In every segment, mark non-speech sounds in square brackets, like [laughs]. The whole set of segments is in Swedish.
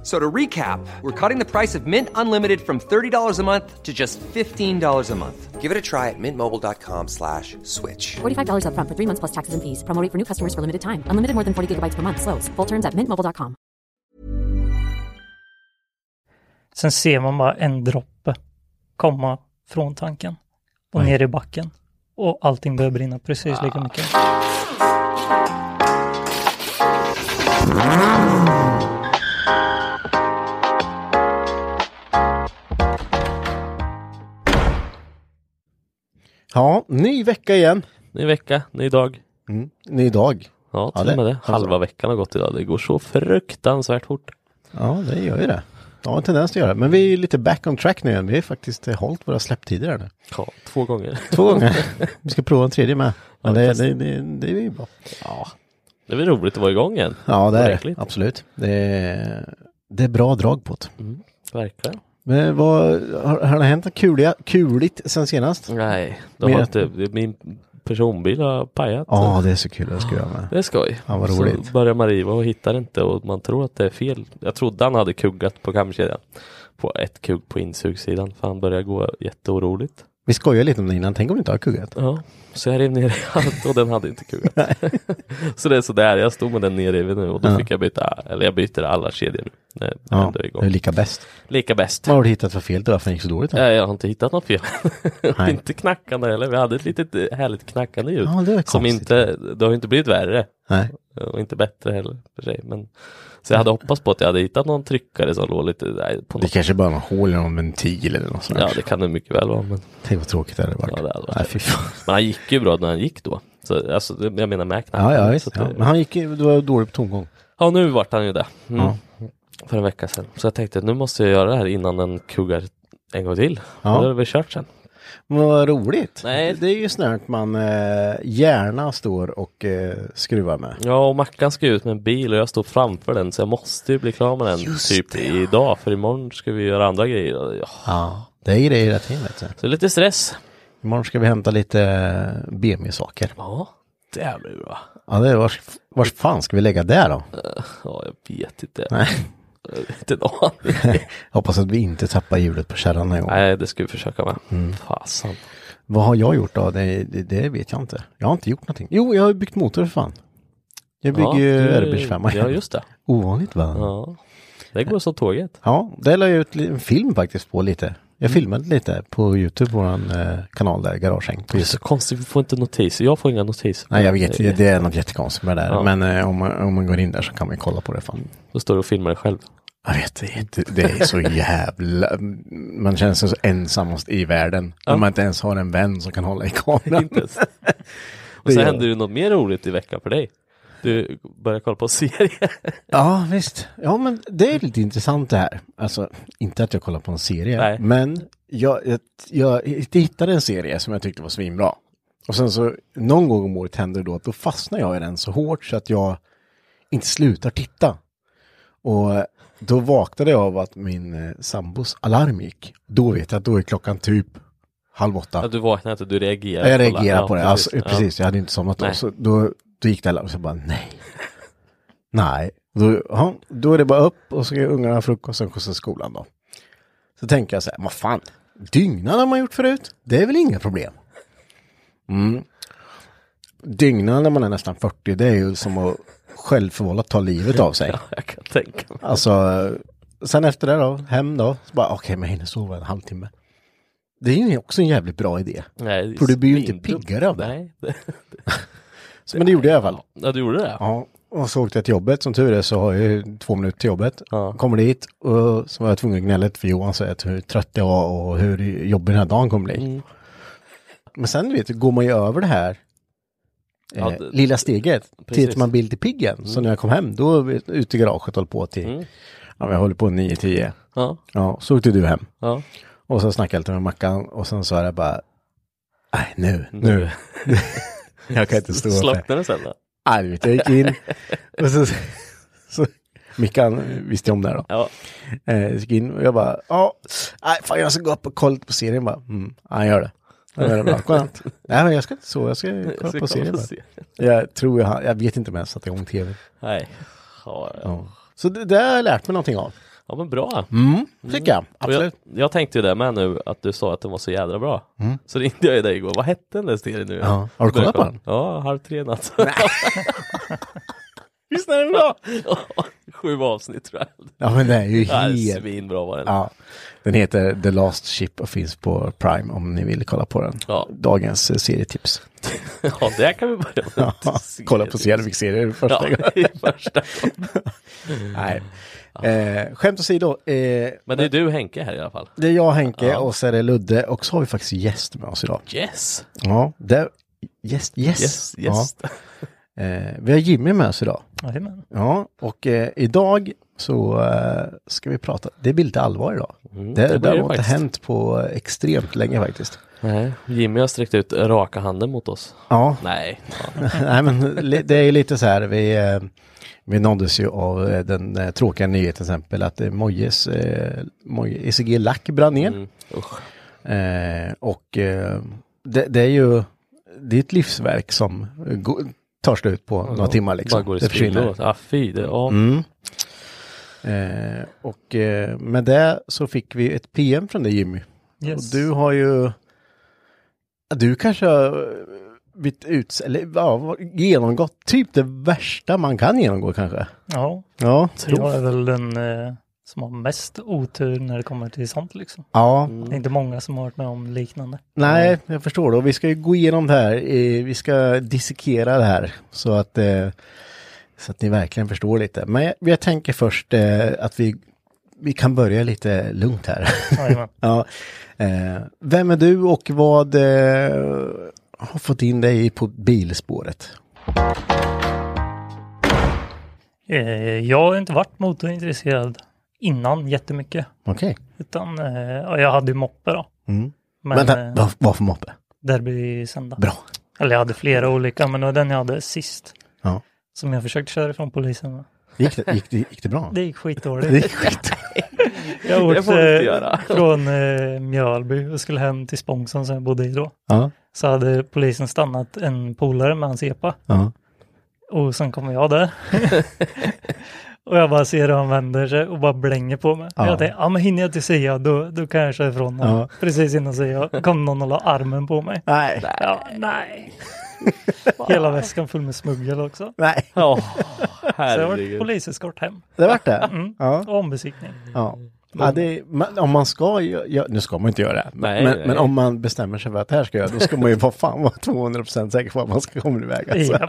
F- So to recap, we're cutting the price of Mint Unlimited from $30 a month to just $15 a month. Give it a try at mintmobile.com slash switch. $45 upfront for three months plus taxes and fees. Promo rate for new customers for limited time. Unlimited more than 40 gigabytes per month. Slows. Full terms at mintmobile.com. Sen ser man bara en droppe komma från tanken och ner i backen. Och allting börjar brinna precis lika mycket. Ah. Ja, ny vecka igen. Ny vecka, ny dag. Mm. Ny dag. Ja, Ja, till och med det-. Halva veckan har gått idag. Det går så fruktansvärt fort. Ja, det gör ju det. Ja, en tendens att göra. Men vi är lite back on track nu igen. Vi har faktiskt eh, hållit våra släpptider här nu. Ja, två gånger. Två gånger. Vi ska prova en tredje med. Men Ja, det, det, det, det är ju bra. Ja, Det är roligt att vara igång igen. ja det är det. Absolut. Det är, det är bra drag på det. Mm, verkligen. Men vad, har, har det hänt något kuliga, kuligt sen senast? Nej, de har inte, det- min personbil har pajat. Ja, det är så kul att skruva med. Det är skoj. Ja, vad roligt. Så börjar man riva och hittar inte och man tror att det är fel. Jag trodde han hade kuggat på kamkedjan. På ett kugg på insugssidan för han börjar gå jätteoroligt. Vi skojade lite om det innan. Tänk om du inte har kuggat? Ja, så jag rev ner allt och den hade inte kuggat. [laughs] så det är sådär, jag stod med den nerriven nu och då Ja. fick jag byta, eller jag byter alla kedjor nu. Det Ja, det är lika bäst. Lika bäst. Vad har du hittat för fel till varför det gick så dåligt? Här? Ja, jag har inte hittat något fel. [laughs] Inte knackande heller. Vi hade ett litet eh, härligt knackande ljud. Ja, det som inte, det har inte blivit värre. Nej. Och inte bättre heller för sig. Men, så jag hade hoppats på att jag hade hittat någon tryckare som låg lite nej, på Det kanske bara är någon hål i någon ventil eller något sånt. Ja, det kan det mycket väl vara. Men, Tänk vad tråkigt det hade varit. Ja, det hade varit Nej, fy fan. men han gick ju bra när han gick då. Så, alltså, det- jag menar knacken. Ja, ja, visst. Ja. det- Men han gick ju, du var dålig på tomgång. Ja, nu vart han ju det. Mm. Ja. För en vecka sedan. Så jag tänkte nu måste jag göra det här innan den kuggar en gång till. Ja. Ja. Då är det väl kört sen. Vad roligt. Nej. Det är ju snart man eh, gärna står och eh, skruvar med. Ja, och Mackan ska ut med en bil och jag står framför den så jag måste ju bli klar med den Just typ det, ja. idag för imorgon ska vi göra andra grejer. Ja. Ja. Det är grejer rätt in vet du. Så lite stress. Imorgon ska vi hämta lite eh, BMW-saker. Ja, det blir bra. Ja, det är vars, vars fan ska vi lägga där då? Ja, jag vet inte. Nej. Inte en aning. [laughs] Hoppas att vi inte tappar hjulet på kärran en gång. Nej, det ska vi försöka med. Mm. Fasen. Vad har jag gjort då? Det, det, det vet jag inte. Jag har inte gjort någonting. Jo, jag har byggt motor för fan. Jag bygger ju du- Airbus 5. Ja, just det. [laughs] Ovanligt va? Ja. Det går som tåget. Ja, det la jag ut en film faktiskt på lite. Jag filmade lite på Youtube, våran eh, kanal där, Garagehäng. Det är så konstigt, vi får inte notiser. Jag får inga notiser. Nej, jag vet, det är något jättekonstigt med det där. Ja. Men eh, om, man, om man går in där så kan man kolla på det. Fan. Då står du och filmar dig själv. Jag vet, det är, det, det är så jävla... Man känner sig så ensamast i världen. Ja. Om man inte ens har en vän som kan hålla i kameran. [laughs] Och Det så gör hände ju något mer roligt i veckan för dig. Du började kolla på serier. [laughs] Ja, visst. Ja, men det är lite intressant det här. Alltså, inte att jag kollar på en serie, Nej. men jag, jag, jag hittade en serie som jag tyckte var svinbra. Och sen så, någon gång om året händer det då att då fastnar jag i den så hårt så att jag inte slutar titta. Och då vaknade jag av att min eh, sambos alarm gick. Då vet jag att då är klockan typ halv åtta. Att du vaknade inte, du reagerade Ja, jag på reagerar ja, på det. Alltså, precis, Ja. jag hade inte somnat då. Nej. Så då, då gick det och så bara nej. [laughs] Nej. Då, ja, då är det bara upp och så ska ungarna ha frukost och sen skjutsa skolan då. Så tänker jag så här, vad fan, dygnan har man gjort förut. Det är väl inga problem. Mm. Dygnan när man är nästan 40, det är ju som att självförvållat ta livet av sig. [laughs] Ja, jag kan tänka mig. Alltså, sen efter det då, hem då, så bara okej, men jag hinner sova en halvtimme. Det är ju också en jävligt bra idé. Nej, det För du blir ju inte piggare av det. Nej. det- [laughs] Så, men det gjorde jag i alla fall. Ja, du gjorde det? Ja, och så åkte jag till jobbet. Som tur är så har jag ju två minuter till jobbet. Ja. Kommer dit och så var jag tvungen att gnälla för Johan säger att hur trött jag var och hur jobbig den här dagen kommer bli. Mm. Men sen du vet, går man ju över det här Ja, eh, det- lilla steget Precis. man blir lite pigg igen. Så när jag kom hem, då var vi ute i garaget och höll på till, Mm. ja, jag håller på 9-10. Ja. Ja, så åkte du hem. Ja. Och så snackade jag lite med Mackan och sen sa jag bara, nej nu, nu. [laughs] jag kan inte stå. Slocknade det sen då? Nej, jag gick in [laughs] och så, så Mickan visste om det här då. Ja. Eh, jag gick in och jag bara, ja, nej, fan jag ska gå upp och kolla på serien bara. Mm, ja, gör det. Det bra, skönt. Nej, men jag ska inte så, jag ska kolla Ska på serien serien. Jag tror jag, har- jag vet inte om jag satte igång tv. Nej. Ja, ja. Ja. Så det, det har jag lärt mig någonting av. ja men bra. Mm, tycker jag. Absolut. Jag, jag tänkte ju det med nu, att du sa att den var så jädra bra. Så ringde jag ju dig igår, vad hette den där serien nu? Mm. Ja. Har du kollat på den? Ja, halv tre i natt. [laughs] Visst är den bra? [laughs] Sju avsnitt tror jag. Ja, men det är ju [laughs] helt... Svinbra var den. Ja. Den heter The Last Ship och finns på Prime om ni vill kolla på den. Ja. Dagens eh, serietips. [laughs] Ja, det kan vi börja med. [laughs] Ja, kolla på serien första Ja, gången. första. Nej. Eh, skämt åsido. Eh, Men det är du Henke här i alla fall. det är jag Henke Ja. och så är det Ludde och så har vi faktiskt gäst med oss idag. Yes! Ja, det, gäst, yes. Yes, yes. Ja. Eh, vi har Jimmy med oss idag. Jajamän. Ja, och eh, idag så eh, ska vi prata, det blir lite allvar idag. Mm, det det det, har inte hänt på extremt länge faktiskt. Nej, Jimmy har sträckt ut raka handen mot oss. Ja, Nej. Ja. [laughs] nej men det är ju lite så här, vi, eh, vi nåddes ju av eh, den eh, tråkiga nyheten till exempel att Mojes eh, Moje, ECG Lack brann ner. Mm. Eh, och det, det är ju det är ett livsverk som går, tar slut på några timmar liksom. Bara går i det försvinner. Ja, fy. Det, ja. Mm. Eh, och eh, med det så fick vi ett PM från dig Jimmy. Yes. Och du har ju, du kanske har eh, blivit ut, eller ja, genomgått typ det värsta man kan genomgå kanske. Ja, Ja, jag är väl den eh, som har mest otur när det kommer till sånt liksom. ja. Det är inte många som har varit med om liknande. Nej, jag förstår det. Och vi ska ju gå igenom det här. Vi ska dissekera det här så att, eh, så att ni verkligen förstår lite. Men jag, jag tänker först eh, att vi, vi kan börja lite lugnt här. [laughs] Ja. eh, vem är du och vad har fått in dig på bilspåret? Jag har inte varit motorintresserad innan jättemycket. Okej. Utan eh, ja, jag hade ju moppe då. Mm. Men Vänta, eh, vad, för moppe? Derby-sända. Bra. Eller jag hade flera olika, men det var den jag hade sist. Ja. Som jag försökte köra från polisen med. Gick det, gick det, gick det bra? Det gick skitdåligt. Det gick skit. [laughs] Jag åkte göra. från eh, Mjölby och skulle hem till Spångsson som jag bodde i då. Ja, Så hade polisen stannat en polare med hans epa. ja. Och sen kommer jag där. [laughs] och jag bara ser hur han vänder sig och bara blänger på mig. Ja. Jag tänkte, ja men hinner jag till Sia då, då kan jag köra ifrån honom. Ja. Precis innan Sia kom någon och la armen på mig. Nej. Ja, nej. [laughs] Hela väskan full med smuggel också. Nej, Ja, Så jag har varit herregud. poliseskort hem. det vart det? Mm. Ja. Och ombesiktning. Ja. Ja, det, man, om man ska, gö- nu ska man inte göra det, Nej, men, nej. men om man bestämmer sig för att det här ska jag göra, då ska man ju vara fan vara 200% säker på att man ska komma iväg. Alltså. Ja.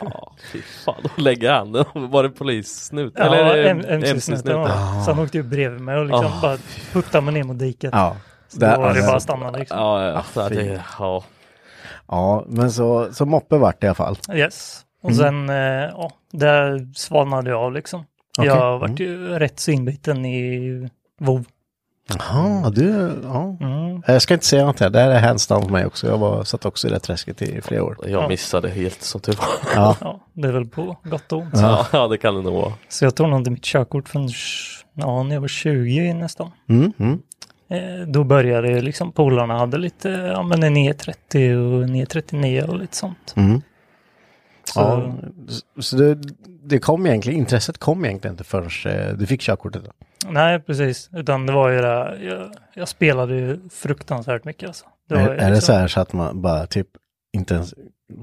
Ja, fy fan. Då lägger handen. Var det polissnut? Ja, Eller M- MC-snuten MC-snuten? var. Så han åkte ju bredvid mig och liksom Ah. bara puttade mig ner mot diket. Ja. Så då var det alltså. bara att stanna liksom. Ja, ja. Det, ja. Ja, men så, så moppe vart det i alla fall. Yes. Och Mm. sen, eh, ja, där svalnade jag av liksom. Mm. Jag vart ju rätt så inbiten i WoW. Jaha, du, ja. Mm. Jag ska inte säga något här, det här är hands down för mig också. Jag var, satt också i det träsket i flera år. Jag missade helt som tur var. Ja, [laughs] Ja, det är väl på gott och ont. Ja, ja, det kan det nog vara. Så jag tog nog inte mitt körkort förrän ja, när jag var 20 nästan. mm, mm. Eh, då började det liksom, polarna hade lite, ja men en E30 och en E39 och lite sånt. Mm. Så, Ja, så det, det kom egentligen, intresset kom egentligen inte förrän eh, du fick körkortet. Då. Nej, precis. Utan det var ju det, jag, jag spelade ju fruktansvärt mycket alltså. Det Är, ju är det liksom- så här så att man bara typ inte ens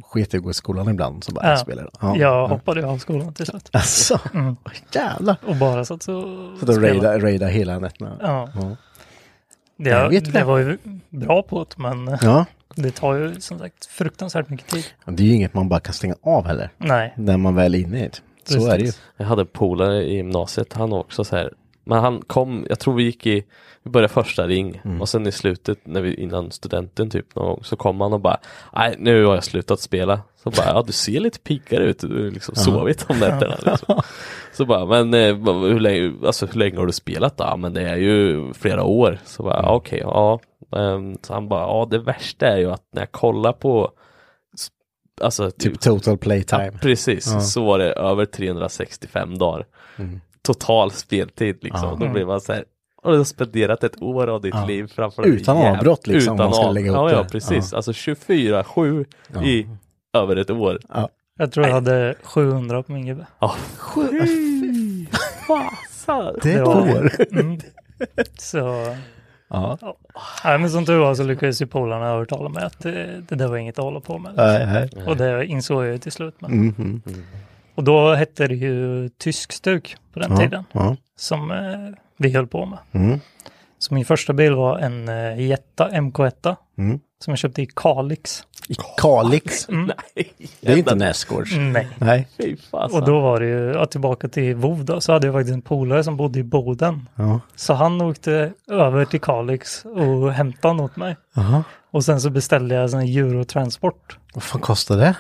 sket i att gå i skolan ibland så bara Ja. jag spelar? Ja. Jag hoppade ju av skolan till slut. Alltså, Mm. Jävlar. Och bara satt så spelade. raida, raida hela nätterna. Ja. Ja. Det, Jag vet det var ju bra på det, men ja. Det tar ju som sagt fruktansvärt mycket tid. Det är ju inget man bara kan stänga av heller. Nej, När man väl är inne i det. Så Precis. är det ju. Jag hade en polare i gymnasiet, han var också så här. Men han kom, jag tror vi gick i, vi började första ring Mm. och sen i slutet när vi innan studenten typ någon gång så kom han och bara Nej nu har jag slutat spela. Så bara ja du ser lite piggare ut, du har liksom sovit om nätterna. Liksom. Så bara men eh, hur, länge, alltså, hur länge har du spelat då? Ja men det är ju flera år. Så bara Mm. ja, okej ja. Ehm, så han bara ja det värsta är ju att när jag kollar på Alltså Typ total Ja, playtime. precis, Ja. så var det över 365 dagar. Mm. Total speltid liksom. Ja. Då blir man så här, har du spenderat ett år av ditt Ja. liv framför dig? Utan avbrott, liksom, om Utan man ska lägga ihop Ja, ja precis. Alltså 24-7 Ja. i över ett år. jag tror jag hade 700 på min gubbe. Ja, fy fasen. Det går. Mm. Så, Ja. nej, men som tur var så lyckades ju polarna övertala mig att det, det där var inget att hålla på med. Nej, nej. Och det insåg jag ju till slut. Men. Mhm. Och då hette det ju tyskstug på den Ja, tiden ja. som eh, vi höll på med. Mm. Så min första bil var en eh, Jetta MK1 Mm. som jag köpte i Kalix. I Kalix. [laughs] Mm. Nej, Det är inte Näsgårds. Nej. Nej. Och då var det ju, ja, tillbaka till Vov då, så hade jag faktiskt en polare som bodde i Boden. Ja. Så han åkte över till Kalix och hämtade något åt mig. Jaha. Och sen så beställde jag en eurotransport. Vad fan kostar det?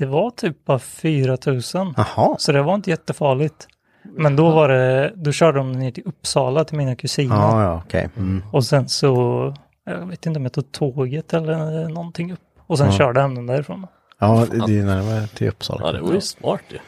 Det var typ bara 4 000. Jaha. Så det var inte jättefarligt. Men då var det, då körde de ner till Uppsala till mina kusiner. Ja, ja, okej. Mm. Och sen så, jag vet inte om jag tog tåget eller någonting upp. Och sen Ja. körde jag hem den därifrån. Ja, det är närmare till Uppsala. Ja, det var ju smart ju.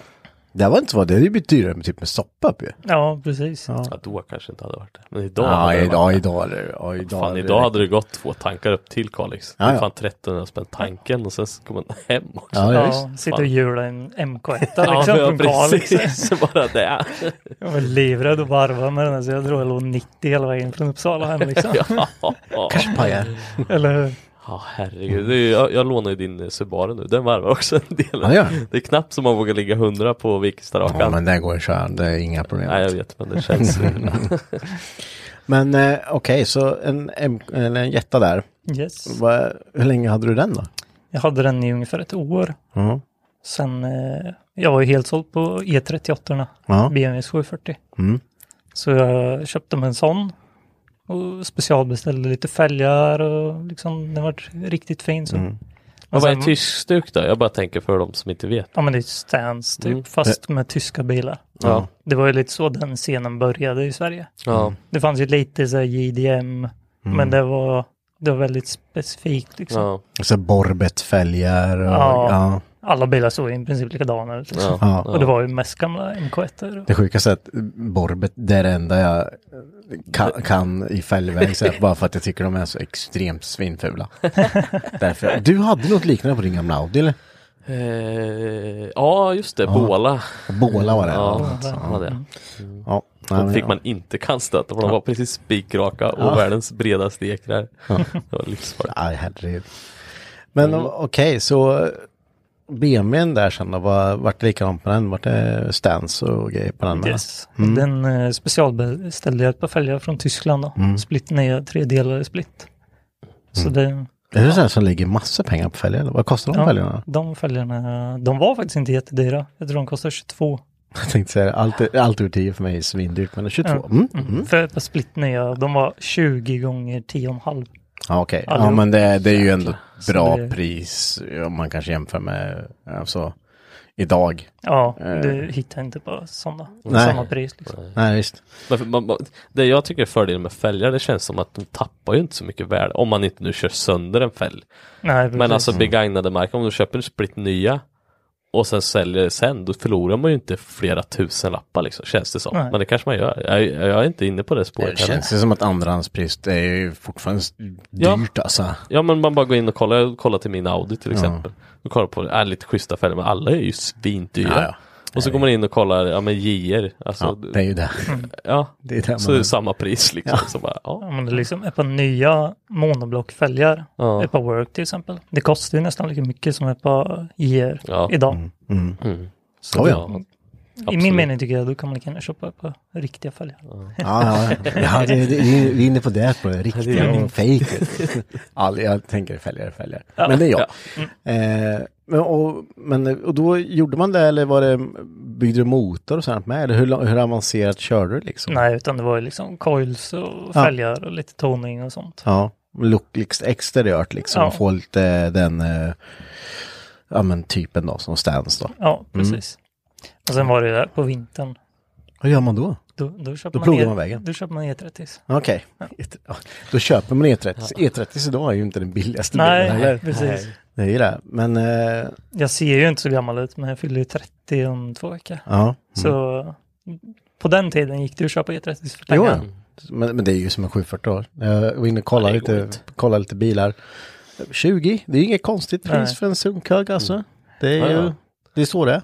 Det var inte så, det är ju blivit dyrare med typ med soppa ju. Ja, precis. Ja, Ja, då kanske inte hade varit det. Men idag ja, hade det idag, varit det. idag det. Ja, idag Fan, det- idag hade det gått två tankar upp till Kalix. Ja, Det är fan 1300 spänn tanken och sen ska man hem också. Ja, ja, Ja, sitta och Fan. hjula en MK1 [laughs] Ja, liksom ja, från Kalix. precis. Bara det. [laughs] Jag var livrädd att varva med den här, så jag tror jag låg 90 hela vägen från Uppsala hem liksom. [laughs] Ja, ja. Pajar. Eller hur? Ja, herregud. Är, jag, jag lånar ju din eh, Subaru nu. Den varvar också en del. Ja, ja. Det är knappt som man vågar ligga 100 på Ja, Vikstarakan. men det går att köra. Det är inga problem. Nej, jag vet, men det känns... [laughs] Men eh, okej, så en, eller en Jetta där. Yes. Vad- hur länge hade du den då? Jag hade den i ungefär ett år. Ja. Sen, eh, jag var ju helt såld på E38, Ja. BMW 740. Mm. Så jag köpte mig en sån och specialbeställde lite fälgar och liksom den var riktigt fin så. Mm. Och Vad är tysk stuk då? Jag bara tänker för de som inte vet. Ja men det är stans typ, Mm. fast med tyska bilar. Ja. Det var ju lite så den scenen började i Sverige. Ja. Det fanns ju lite så här JDM, men det var, det var väldigt specifikt liksom. Ja. Så Borbet-fälgar och Ja. ja. Alla bilar såg i princip likadana ut. Liksom. Ja. Ja. Och det var ju mest gamla MK1. Det sjukaste är att Borbet, det är det enda jag kan, kan i fälgväg säga, bara för att jag tycker de är så extremt svinfula. [laughs] Därför, du hade något liknande på din gamla Audi eller? Eh, ja, just det. Båla. Båla var det. Ja, Ja. ja. det. Ja. Nej, De fick ja. man inte kantstöta för de var precis spikraka och världens bredaste ekrar. Det var livsfarligt. Herregud. Men Mm. okej, så BMWn där sen då, var, vart det likadant med den? Vart det stance och grejer på den? Yes. Den eh, specialbeställde jag ett par fälgar från Tyskland då. Mm. Split ner tre delar i split. Så det, Är det så här som ligger massor pengar på fälgar? Vad kostar de ja, fälgarna? de fälgarna, de var faktiskt inte jättedyra. Jag tror de kostar 22. Jag tänkte säga allt, allt ur 10 för mig är svindyrt, men 22? Ja. Mm. Mm. För ett par split nya, de var 20 gånger 10,5. Ja, okej. Ja, Allihop. men det, det är ju ändå Så bra det- pris om man kanske jämför med alltså, idag. Ja, Eh. du hittar inte på sådana. Nej. Samma pris liksom. Nej, visst. Men för man, man- det jag tycker är fördelen med fälgar, det känns som att de tappar ju inte så mycket värde om man inte nu kör sönder en fälg. Nej, precis. Men alltså begagnade marken, om du köper en split nya och sen säljer sen, då förlorar man ju inte flera tusen lappar liksom, känns det som. Nej. Men det kanske man gör. Jag, jag är inte inne på det spåret Det känns ju som att andrahandspris det är ju fortfarande Ja. dyrt alltså. Ja men man bara går in och kollar, kollar till min Audi till exempel. och kollar på, är lite schyssta fälgar men alla är ju svindyra. Ja, ja. Och så går man in och kollar, ja men JR, alltså, Ja, det är ju det. ja, [laughs] Det är det så är det man... samma pris liksom. Så bara, ja. Ja, men det är liksom ett par nya monoblockfälgar, Ja. ett par work till exempel. Det kostar ju nästan lika mycket som ett par IR Ja. idag. Mm. Mm. Så ja. I absolut. min mening tycker jag då kan man lika gärna köpa ett par riktiga fälgar. [laughs] Ja, ja, ja det, det, vi är inne på det, på det riktiga och fejk. Jag tänker fälgar, fälgar. Men det är jag. Eh, men, och, men, och då gjorde man det eller var det, byggde du motor och sånt med? Eller hur, hur avancerat körde du liksom? Nej, utan det var ju liksom coils och Ja. fälgar och lite toning och sånt. Ja, look liksom exteriört liksom. Ja. Och få lite den, eh, ja men typen då, som stands då. Ja, precis. Och sen var det ju där på vintern. Vad gör man då? Då, då, köper Då man E- man vägen. Då köper man E30. Okej, ja. då köper man E30. E30 idag är ju inte den billigaste bilen Nej, heller. precis. Det är ju det. Men, eh, Jag ser ju inte så gammal ut, men jag fyller ju 30 om två veckor. ja. Så på den tiden gick det att köpa E30 för Jo, pengar. ja. Men, men det är ju som en 740 år. Jag var inne och kollade, Ja, lite, kollade lite bilar. 20, det är inget konstigt pris Nej. för en sunkhög alltså. Det är Ja, ju, ja. det är så det är.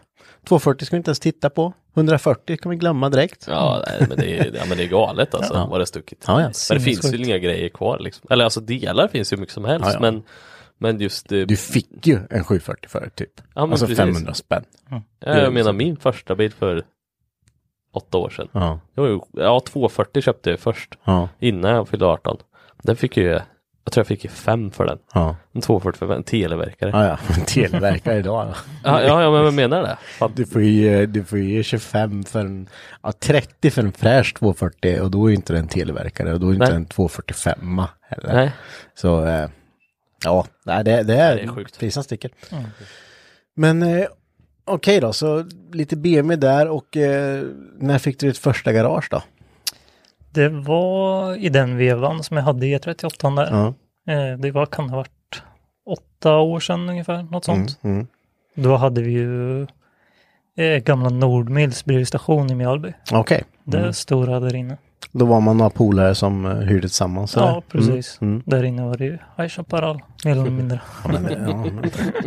240 ska vi inte ens titta på. 140 kan vi glömma direkt. Ja, nej, men det är, ja, men det är galet alltså, Ja. vad det är stuckit. Ja, ja. Men det finns ju inga grejer kvar liksom. Eller alltså delar finns ju mycket som helst, Ja, ja. men men just det, Du fick ju en 740 för typ. Alltså precis. 500 spänn. ja, jag menar min första bil för åtta år sedan. Ja, Det var ju, ja, 240 köpte jag först, ja, innan jag fyllde 18. Den fick ju, jag tror jag fick ju fem för den. ja. En 240 för en televerkare. Ja, ja. Men [laughs] Televerkare idag. Ja, ja, ja men jag menar det. Fan. Du får ju, du får ju 25 för en, ja 30 för en fräsch 240 och då är inte det en televerkare och då är inte Nej. en 245 heller. Nej. Så eh, ja, det, det är, det är sjukt. priserna sticker. Men eh, okej då, så lite BMW där och eh, när fick du ditt första garage då? Det var i den vevan som jag hade E38 där. Ja. Eh, Det var, kan ha varit åtta år sedan ungefär, något sånt. Mm, mm. Då hade vi ju eh, gamla Nordmills bredvidstation i Mjölby. Okej, Det stora där inne. då var man några polare som eh, hyrde tillsammans. eller? Ja, precis. Mm, mm. Där inne var det ju High Chaparral, mer eller mindre. Ja, men,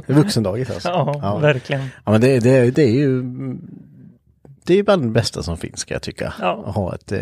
ja, vuxendagis alltså. Ja, Ja. verkligen. Ja, men det, det, det är ju det är bland det bästa som finns ska jag tycka. Ja. Att ha ett eh,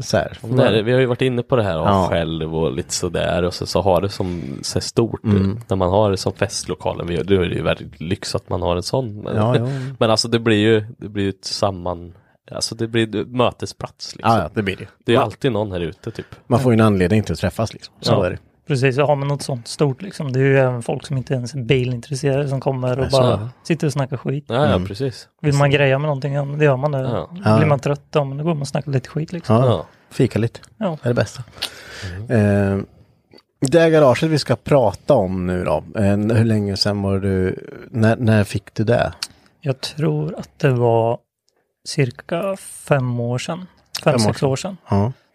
så här. Nej, vi har ju varit inne på det här och Ja. själv och lite sådär och så, så har det som så stort Mm. när man har det som festlokalen. vi Då är det ju väldigt lyx att man har en sån. Men, Ja, ja. [laughs] men alltså det blir ju det blir ju ett samman, alltså det blir mötesplats liksom. Ja, det blir det. Det är alltid någon här ute typ. Man får ju en anledning till att träffas liksom. Så är det. Precis, har man något sånt stort liksom. Det är ju även folk som inte ens är bilintresserade som kommer och bara sitter och snackar skit. Ja, Mm. ja precis. Vill man greja med någonting, ja det gör man det. Ja. Blir man trött, ja men då går man och snackar lite skit liksom. Ja, fika lite. Ja. Det är det bästa. Eh, det garaget vi ska prata om nu då. Eh, hur länge sedan var du, när, när fick du det? Jag tror att det var cirka fem år sedan. Fem, Fem år sex sedan. år sedan.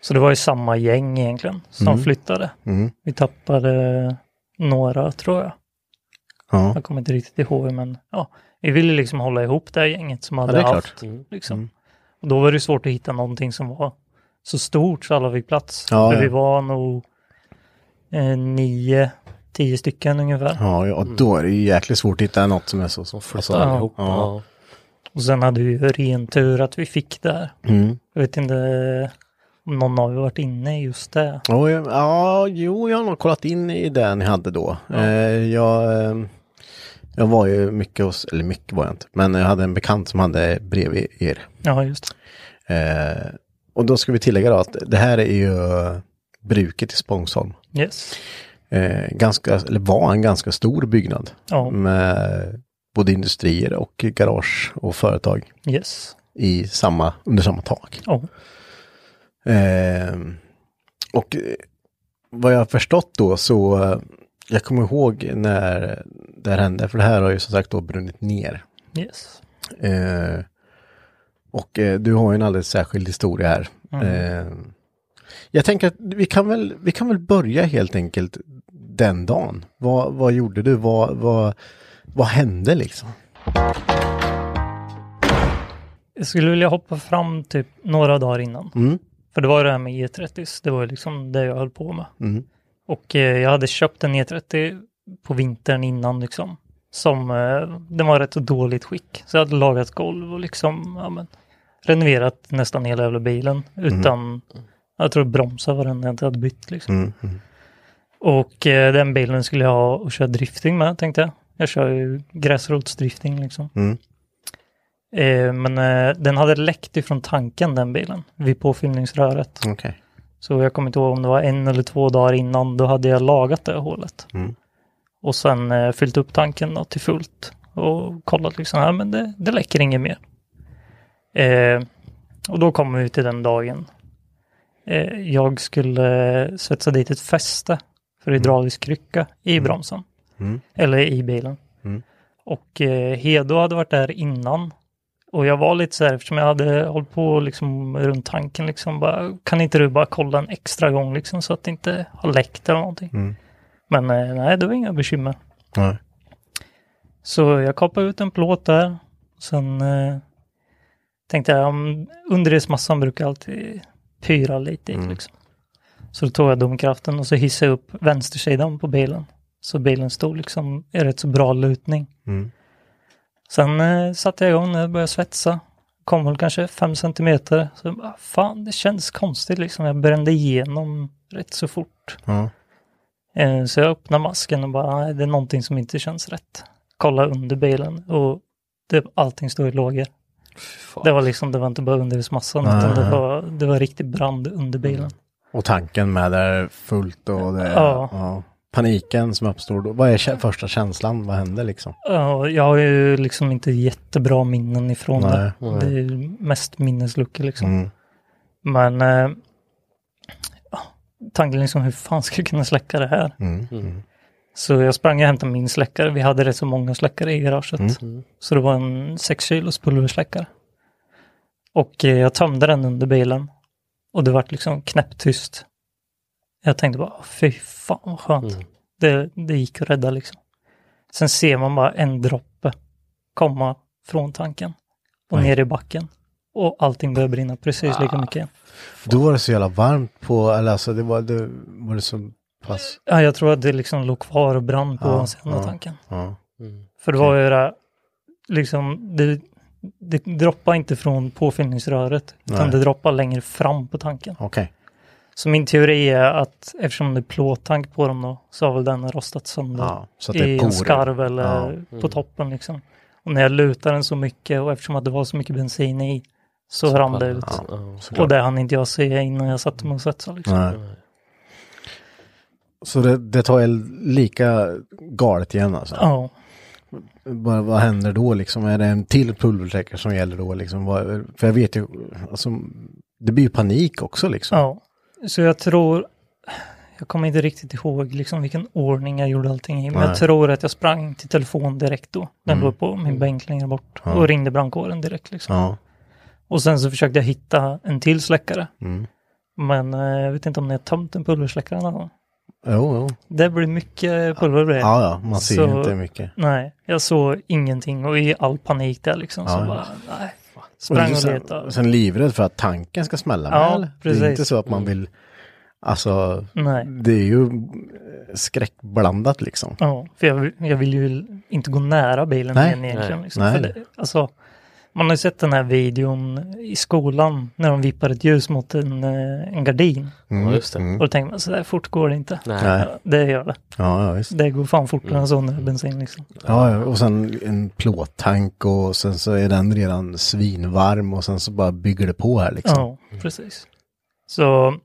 Ja. Så det var ju samma gäng egentligen som Mm. flyttade. Mm. Vi tappade några tror jag. Ja. Jag kommer inte riktigt ihåg men ja, vi ville liksom hålla ihop det här gänget som hade klart. haft. Mm. Liksom. Mm. Och då var det svårt att hitta någonting som var så stort så alla fick plats. Ja, För ja. vi var nog eh, nio, tio stycken ungefär. Ja, ja, och då är det ju jäkligt svårt att hitta något som är så som Flytta så- allihop. Ja. Ja. Och sen hade vi ju ren tur att vi fick det. Mm. Jag vet inte om någon er varit inne i just det. Ja, ja, ja, jo, jag har nog kollat in i det ni hade då. Eh, jag, eh, jag var ju mycket hos, eller mycket var jag inte, men jag hade en bekant som hade bredvid er. Ja, just. Eh, och då ska vi tillägga då att det här är ju bruket i Spångsholm. Yes. Eh, ganska, eller var en ganska stor byggnad Ja, med både industrier och garage och företag yes. i samma, under samma tak. Ja, Eh, och vad jag har förstått då så, eh, jag kommer ihåg när det här hände, för det här har ju som sagt då brunnit ner. yes. Eh, och eh, du har ju en alldeles särskild historia här. Eh, jag tänker att vi kan, väl, vi kan väl börja helt enkelt den dagen. Vad, vad gjorde du? Vad, vad, vad hände liksom? Jag skulle vilja hoppa fram typ några dagar innan. Mm. För det var det här med E30, det var liksom det jag höll på med. Mm. Och eh, jag hade köpt en E30 på vintern innan liksom. Som, eh, den var rätt dåligt skick. Så jag hade lagat golv och liksom, ja men, renoverat nästan hela jävla bilen. Utan, jag tror bromsar var den jag inte hade bytt liksom. Mm. Mm. Och eh, den bilen skulle jag ha och köra drifting med tänkte jag. Jag kör ju gräsrotsdrifting liksom. Mm. Eh, men eh, den hade läckt ifrån tanken den bilen, vid påfyllningsröret. Okej. Så jag kommer inte ihåg om det var en eller två dagar innan, då hade jag lagat det hålet. Mm. Och sen eh, fyllt upp tanken då, till fullt och kollat liksom, ja men det, det läcker inget mer. Eh, och då kommer vi till den dagen. Eh, jag skulle eh, svetsa dit ett fäste för hydraulisk krycka i bromsen. Mm. Eller i bilen. Mm. Och eh, Hedo hade varit där innan. Och jag var lite så här, eftersom jag hade hållit på liksom runt tanken liksom, bara, kan inte du bara kolla en extra gång liksom så att det inte har läckt eller någonting. Mm. Men eh, nej, det var inga bekymmer. Nej. Så jag kapade ut en plåt där. Sen eh, tänkte jag, om underredsmassan brukar alltid pyra lite Mm. liksom. Så då tog jag domkraften och så hissade jag upp vänstersidan på bilen. Så bilen stod liksom i rätt så bra lutning. Mm. Sen eh, satte jag igång när jag började svetsa. Kom väl kanske fem centimeter. Så jag bara, fan, det känns konstigt liksom. Jag brände igenom rätt så fort. Ja. Eh, så jag öppnade masken och bara, nej, det är någonting som inte känns rätt. Kolla under bilen och det, allting stod i lågor. Det var liksom, det var inte bara underhusmassan Nej, utan det var, det var riktigt brand under bilen. Och tanken med där fullt och det, Ja. ja. Paniken som uppstår då. Vad är kä- första känslan? Vad händer liksom? Ja, jag har ju liksom inte jättebra minnen ifrån Nej, det. nej. Det är mest minnesluckor liksom. Mm. Men eh, tanken liksom, hur fan ska jag kunna släcka det här? Mm. Mm. Så jag sprang och hämtade min släckare. Vi hade rätt så många släckare i garaget. Mm. Så det var en 6 kilos pulversläckare. Och eh, jag tömde den under bilen. Och det vart liksom knäpptyst. Jag tänkte bara, fy fan vad skönt. Mm. Det, det gick att rädda liksom. Sen ser man bara en droppe komma från tanken och Oj. ner i backen. Och allting börjar brinna precis Ah. lika mycket. Då var det så jävla varmt på, eller alltså det var det, var det så pass, Ja, jag tror att det liksom låg kvar och brann på Ja, ovansidan av ja. tanken. ja. Mm. För det var ju det här, liksom, det, det droppar inte från påfyllningsröret, utan Nej. det droppar längre fram på tanken. Okej. Så min teori är att eftersom det är plåttank på dem då, så har väl den rostat sönder Ja, så att det är i en skarv eller Ja. på toppen liksom. Och när jag lutar den så mycket och eftersom att det var så mycket bensin i, så, rann det ut. Ja. Och det hann inte jag se innan jag satte mig och svetsade liksom. Nej. Så det, det tar el lika galet igen alltså? Ja. Vad, vad händer då liksom? Är det en till pulvertäckare som gäller då liksom? Vad, för jag vet ju, alltså, det blir ju panik också liksom. Ja, så jag tror, jag kommer inte riktigt ihåg liksom vilken ordning jag gjorde allting i, men Nej. jag tror att jag sprang till telefon direkt då. Den Mm. låg på min bänk längre bort Ja. och ringde brandkåren direkt liksom. Ja. Och sen så försökte jag hitta en till släckare, Mm. men eh, jag vet inte om ni har tömt en pulversläckare någon gång. Jo, jo. Det blir mycket pulver bredvid. Ja, ja, man ser Så- inte mycket. Nej, jag såg ingenting och i all panik där liksom så Ja. bara, nej. Sprang och sen, letade. sen livrädd för att tanken ska smälla med Ja, eller? Det precis. är inte så att man vill, alltså, Nej. det är ju skräckblandat liksom. Ja, för jag, vill- jag vill ju inte gå nära bilen Nej. igen egentligen. Nej. Liksom. Nej. Det, alltså, man har ju sett den här videon i skolan när de vippar ett ljus mot en, eh, en gardin. Mm. Just det. Mm. Och då tänker man så där fort går det inte. Nej. Ja, det gör det. Ja, ja, visst. Det går fan fortare än så när det är bensin liksom. Ja, ja, och sen en plåttank och sen så är den redan svinvarm och sen så bara bygger det på här liksom. Ja, precis. Så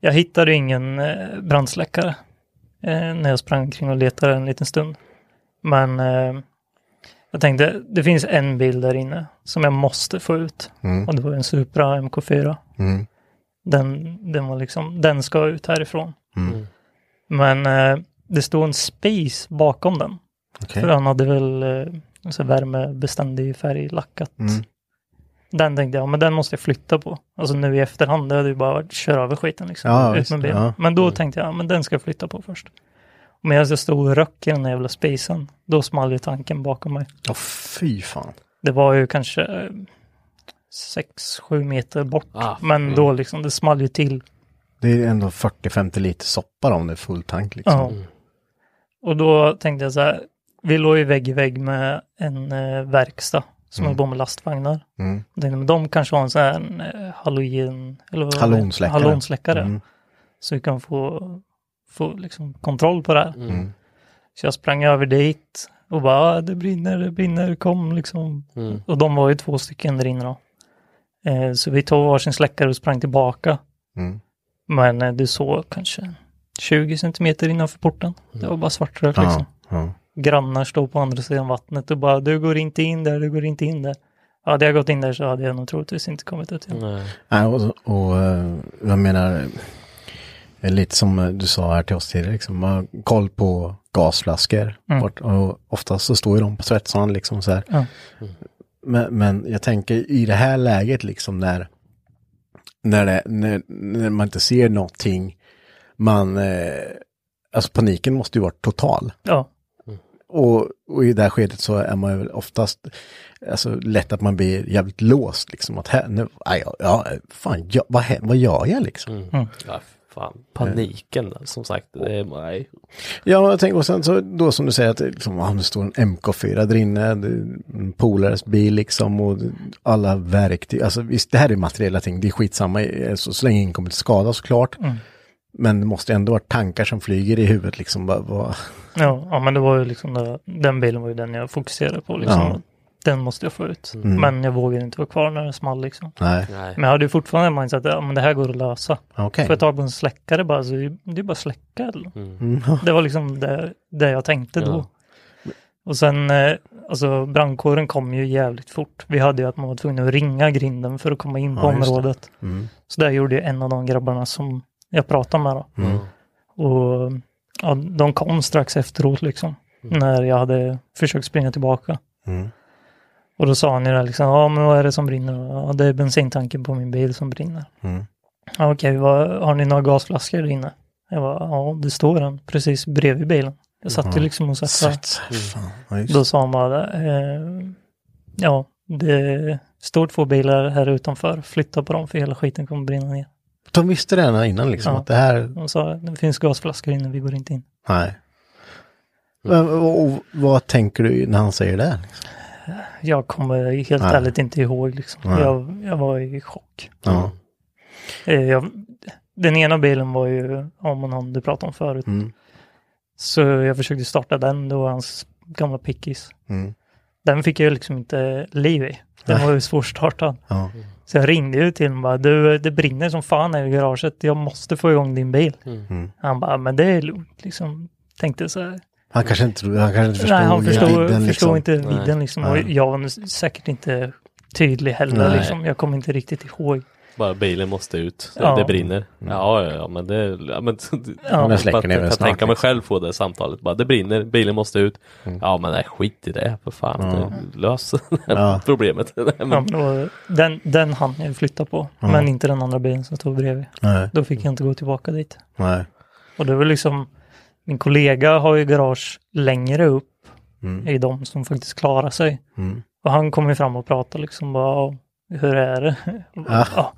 jag hittade ingen eh, brandsläckare eh, när jag sprang kring och letade en liten stund. Men eh, jag tänkte, det finns en bil där inne som jag måste få ut. Mm. Och det var en Supra MK4. Mm. Den, den var liksom, den ska ut härifrån. Mm. Men eh, det stod en Space bakom den. Okej. För han hade väl eh, så värmebeständig färg lackat. Mm. Den tänkte jag, men den måste jag flytta på. Alltså nu i efterhand, det hade ju bara varit köra över skiten liksom. Ja, ut med bilen. ja. Men då Mm. tänkte jag, men den ska jag flytta på först. Och medan jag stod och röck i den där jävla spacen, då small ju tanken bakom mig. Åh fy fan. Det var ju kanske 6-7 meter bort. Ah, men mm. då liksom, det small ju till. Det är ändå 40-50 liter soppa då, om det är full tank liksom. Ja. Och då tänkte jag så här, vi låg ju vägg i vägg med en eh, verkstad som Mm. höll på med lastvagnar. Mm. De kanske har en sån här eh, halogen... Eller? Hallonsläckare. Hallonsläckare. Mm. Så vi kan få, få liksom kontroll på det här. Mm. Så jag sprang över dit och bara, "Ah, det brinner, det brinner, kom liksom. Mm. Och de var ju två stycken där inne då. Eh, så vi tog varsin släckare och sprang tillbaka. Mm. Men eh, du såg kanske 20 centimeter innanför porten. Det var bara svartrök liksom. Ja, ja. Grannar stod på andra sidan vattnet och bara, du går inte in där, du går inte in där. Hade jag gått in där så hade jag nog troligtvis inte kommit ut igen. Nej. Nej, och, och eh, jag menar, eh, lite som eh, du sa här till oss tidigare, liksom, man har koll på gasflaskor. Mm. Och oftast så står ju de på svetsaren liksom så här. Ja. Men, men jag tänker i det här läget liksom när, när, det, när, när man inte ser någonting, man, eh, alltså paniken måste ju vara total. Ja, Och, och i det här skedet så är man ju väl oftast alltså, lätt att man blir jävligt låst. Liksom, att här, nu, ja, ja, fan, ja, vad, vad gör jag liksom? Mm. Ja, fan. Paniken som sagt. Det är, nej. Ja, jag tänker, och sen så då som du säger att det liksom, ah, står en MK4 där inne, en polares bil liksom och alla verktyg. Alltså visst, det här är materiella ting, det är skitsamma, så, så länge ingen kommer till skada såklart. Mm. Men det måste ändå vara tankar som flyger i huvudet liksom. Vad, vad, ja, ja men det var ju liksom, det, den bilen var ju den jag fokuserade på liksom. Ja. Den måste jag få ut. Mm. Men jag vågade inte vara kvar när det small liksom. nej, nej. Men jag hade ju fortfarande mindset att ja, men det här går att lösa. okej. Får jag tag på en släckare bara, så det är bara att släcka. Eller? Mm. [laughs] Det var liksom det, det jag tänkte då. Ja. Och sen, eh, alltså brandkåren kom ju jävligt fort. Vi hade ju att man var tvungen att ringa grinden för att komma in på Ja, just det. området. Mm. Så där gjorde ju en av de grabbarna som jag pratade med då. Mm. Och ja, de kom strax efteråt liksom. När jag hade försökt springa tillbaka. Mm. Och då sa han ju det liksom, ja men vad är det som brinner? Ja det är bensintanken på min bil som brinner. Mm. Ja, Okej, vad, har ni några gasflaskor där inne? Jag bara, ja det står en precis bredvid bilen. Jag satt ju liksom och satt just Då sa han bara, eh, ja det står två bilar här utanför, flytta på dem för hela skiten kommer brinna ner. De visste det redan innan liksom, Ja. att det här, De sa, det finns gasflaskor inne, vi går inte in. nej. Och, och, vad tänker du när han säger det? Liksom? Jag kommer helt Nej. ärligt inte ihåg liksom. Jag, jag var i chock. Ja. Eh, Jag, den ena bilen var ju, om man han du pratade om förut. Mm. Så jag försökte starta den, det var hans gamla pickis. Mm. Den fick jag liksom inte liv i. Den Nej. var ju svårstartad. Ja. Så jag ringde ju till honom och bara, du det brinner som fan här i garaget, jag måste få igång din bil. Mm. Han bara, men det är lugnt liksom. Tänkte så här. Han kanske inte, han kanske inte förstod Nej, han förstod, vidden, förstod liksom. inte vidden liksom. Och jag var säkert inte tydlig heller Nej. liksom. Jag kommer inte riktigt ihåg. Bara bilen måste ut. Ja. Det brinner. Ja, ja, ja, men det... Ja, men, Ja. [laughs] Jag släcker ner den kan snart, tänka mig liksom. själv få det samtalet. Bara, det brinner, bilen måste ut. Ja, men nej, skit i det för fan. Det, lös [laughs] Ja. problemet. [laughs] Nej, Ja, men, var, den, den hann jag flytta på, men inte den andra bilen som stod bredvid. Nej, Då fick jag inte gå tillbaka dit. nej. Och det var liksom, min kollega har ju garage längre upp Mm. i de som faktiskt klarar sig. Mm. Och han kom ju fram och pratade liksom bara, "Ja, hur är det? Ja. [laughs] Ja.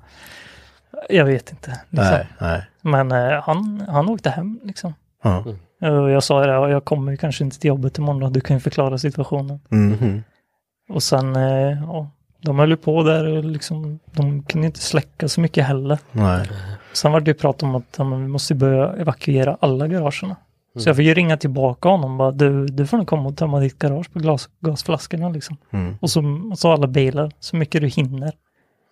Jag vet inte. Liksom. Nej, nej. Men eh, han, han åkte hem liksom. Ja. Och jag sa det, "Ja, jag kommer kanske inte till jobbet imorgon du kan ju förklara situationen. Mhm. Och sen, eh, ja, de höll ju på där och liksom, de kunde inte släcka så mycket heller. Nej. Sen var det ju prat om att ja, men vi måste börja evakuera alla garagerna. Så jag fick ju ringa tillbaka honom bara, du, du får nog komma och tömma ditt garage på glas, gasflaskorna liksom. Mm. Och så, och så alla bilar, så mycket du hinner.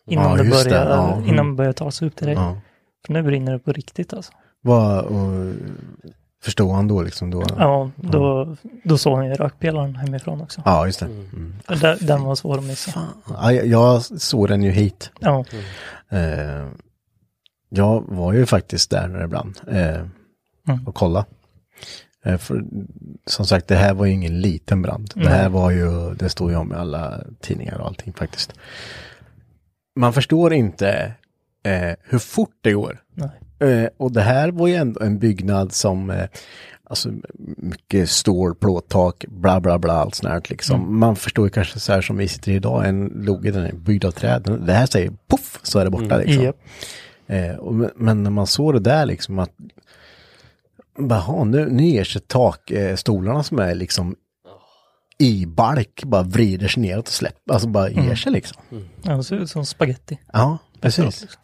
Innan, Ja, det, just det, börjar, ja, mm. innan det börjar ta sig upp till dig. Ja. För nu brinner det på riktigt alltså. Vad, och, förstod han då liksom då? Ja, då, då såg han ju rökpelaren hemifrån också. Ja, just det. Mm. Den, den var svår att missa. Ja, jag, jag såg den ju hit. Ja, Eh, jag var ju faktiskt där eh, Mm. och kolla. Eh, för, som sagt, det här var ju ingen liten brand. Det här var ju, det står ju om i alla tidningar och allting faktiskt. Man förstår inte eh, hur fort det går. Eh, och det här var ju ändå en byggnad som, eh, alltså mycket stål, plåttak, bla bla bla, allt sånt här liksom. Man förstår ju kanske så här som vi sitter idag, en loge den är byggd av träd. Det här säger poff så är det borta liksom. Japp. Eh, och, men- men när man såg det där liksom att, bara, "Ha, nu, nu ger sig takstolarna eh, stolarna som är liksom i balk bara vrider sig neråt och släpper, alltså bara ger sig liksom. Ja, det ser ut som spaghetti. Ja, precis. Liksom.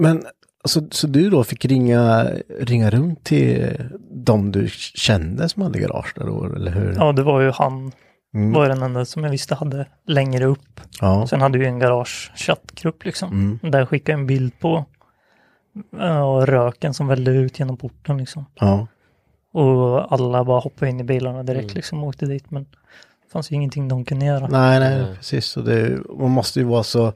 Men så, så du då fick ringa, ringa runt till de du kände som hade garage där då, eller hur? Ja, det var ju han, Mm. var den enda som jag visste hade längre upp. Ja. Sen hade vi en garage-chattgrupp liksom. Där skickade jag en bild på ja, röken som vällde ut genom porten liksom. ja. Och alla bara hoppade in i bilarna direkt liksom och åkte dit. Men det fanns ju ingenting de kunde göra. Nej, nej, precis. Och det, man måste ju vara så,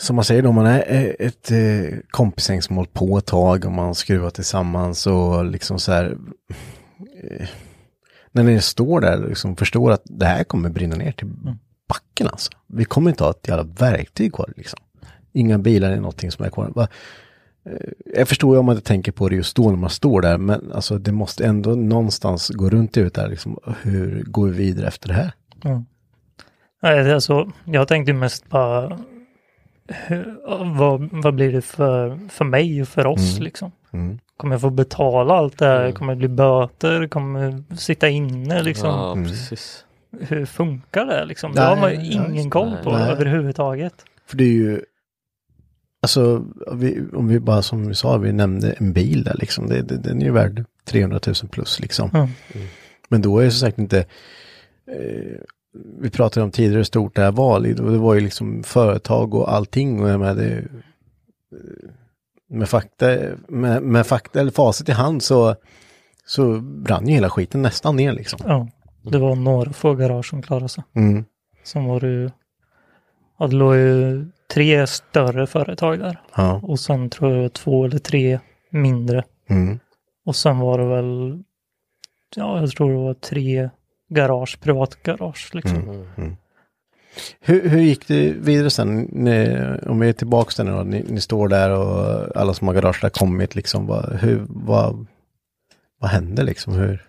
som man säger då, man är ett eh, hållit på ett tag och man skruvar tillsammans och liksom så här, eh, när ni står där och liksom förstår att det här kommer brinna ner till backen alltså. Vi kommer inte ha ett jävla verktyg kvar liksom. Inga bilar är någonting som är kvar. Va? Eh, Jag förstår ju om man inte tänker på det just då när man står där, men alltså det måste ändå någonstans gå runt ut där liksom. Hur går vi vidare efter det här? Nej, det är alltså, jag tänkte mest bara hur, vad, vad blir det för, för mig och för oss liksom? Mm. Kommer jag få betala allt det här? Kommer det bli böter? Kommer jag sitta inne liksom? Ja, precis. Hur funkar det liksom? Det Nej, har man ju ingen koll på nej. överhuvudtaget. För det är ju, alltså vi, om vi bara som vi sa, vi nämnde en bil där liksom, det, det, den är ju värd 300 000 plus liksom. Mm. Men då är det som sagt inte, eh, vi pratade om tidigare hur stort det här var, det det var ju liksom företag och allting och menar det, eh, med fakta, med, med fakta eller facit i hand så, så brann ju hela skiten nästan ner liksom. Ja, det var några få garage som klarade sig. Mm. Sen var det ju, ja, det låg ju tre större företag där. Ja. Och sen tror jag två eller tre mindre. Mm. Och sen var det väl, ja jag tror det var tre garage, privatgarage liksom. Hur, hur gick det vidare sen? Ni, om vi är tillbaka där nu då, ni, ni står där och alla som har garage där kommit liksom. Vad, hur, vad, vad hände liksom? Hur?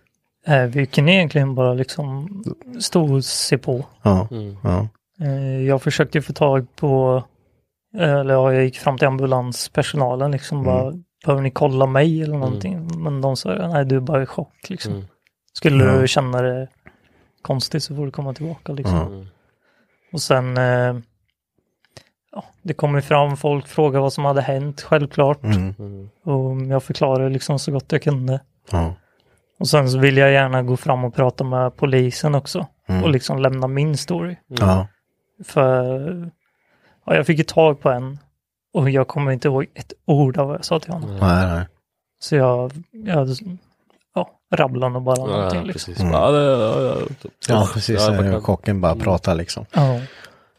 Eh, vi kunde egentligen bara liksom stå och se på. Ja, ja, Eh, jag försökte få tag på, eller ja, jag gick fram till ambulanspersonalen liksom bara, behöver ni kolla mig eller någonting? Men de sa, nej du är bara i chock liksom. Mm. Skulle du känna det konstigt så får du komma tillbaka liksom. ja. Och sen, eh, ja, det kom ju fram folk, frågade vad som hade hänt, självklart. Mm, Och jag förklarade liksom så gott jag kunde. Och sen så ville jag gärna gå fram och prata med polisen också. Mm. Och liksom lämna min story. ja, För ja, jag fick ju tag på en. Och jag kommer inte ihåg ett ord av vad jag sa till honom. nej, nej. Så jag, jag ja, rabblade nog bara någonting Ja, liksom. precis. Ja, det, ja, precis. Ja, kan- kocken bara pratar liksom. Ja.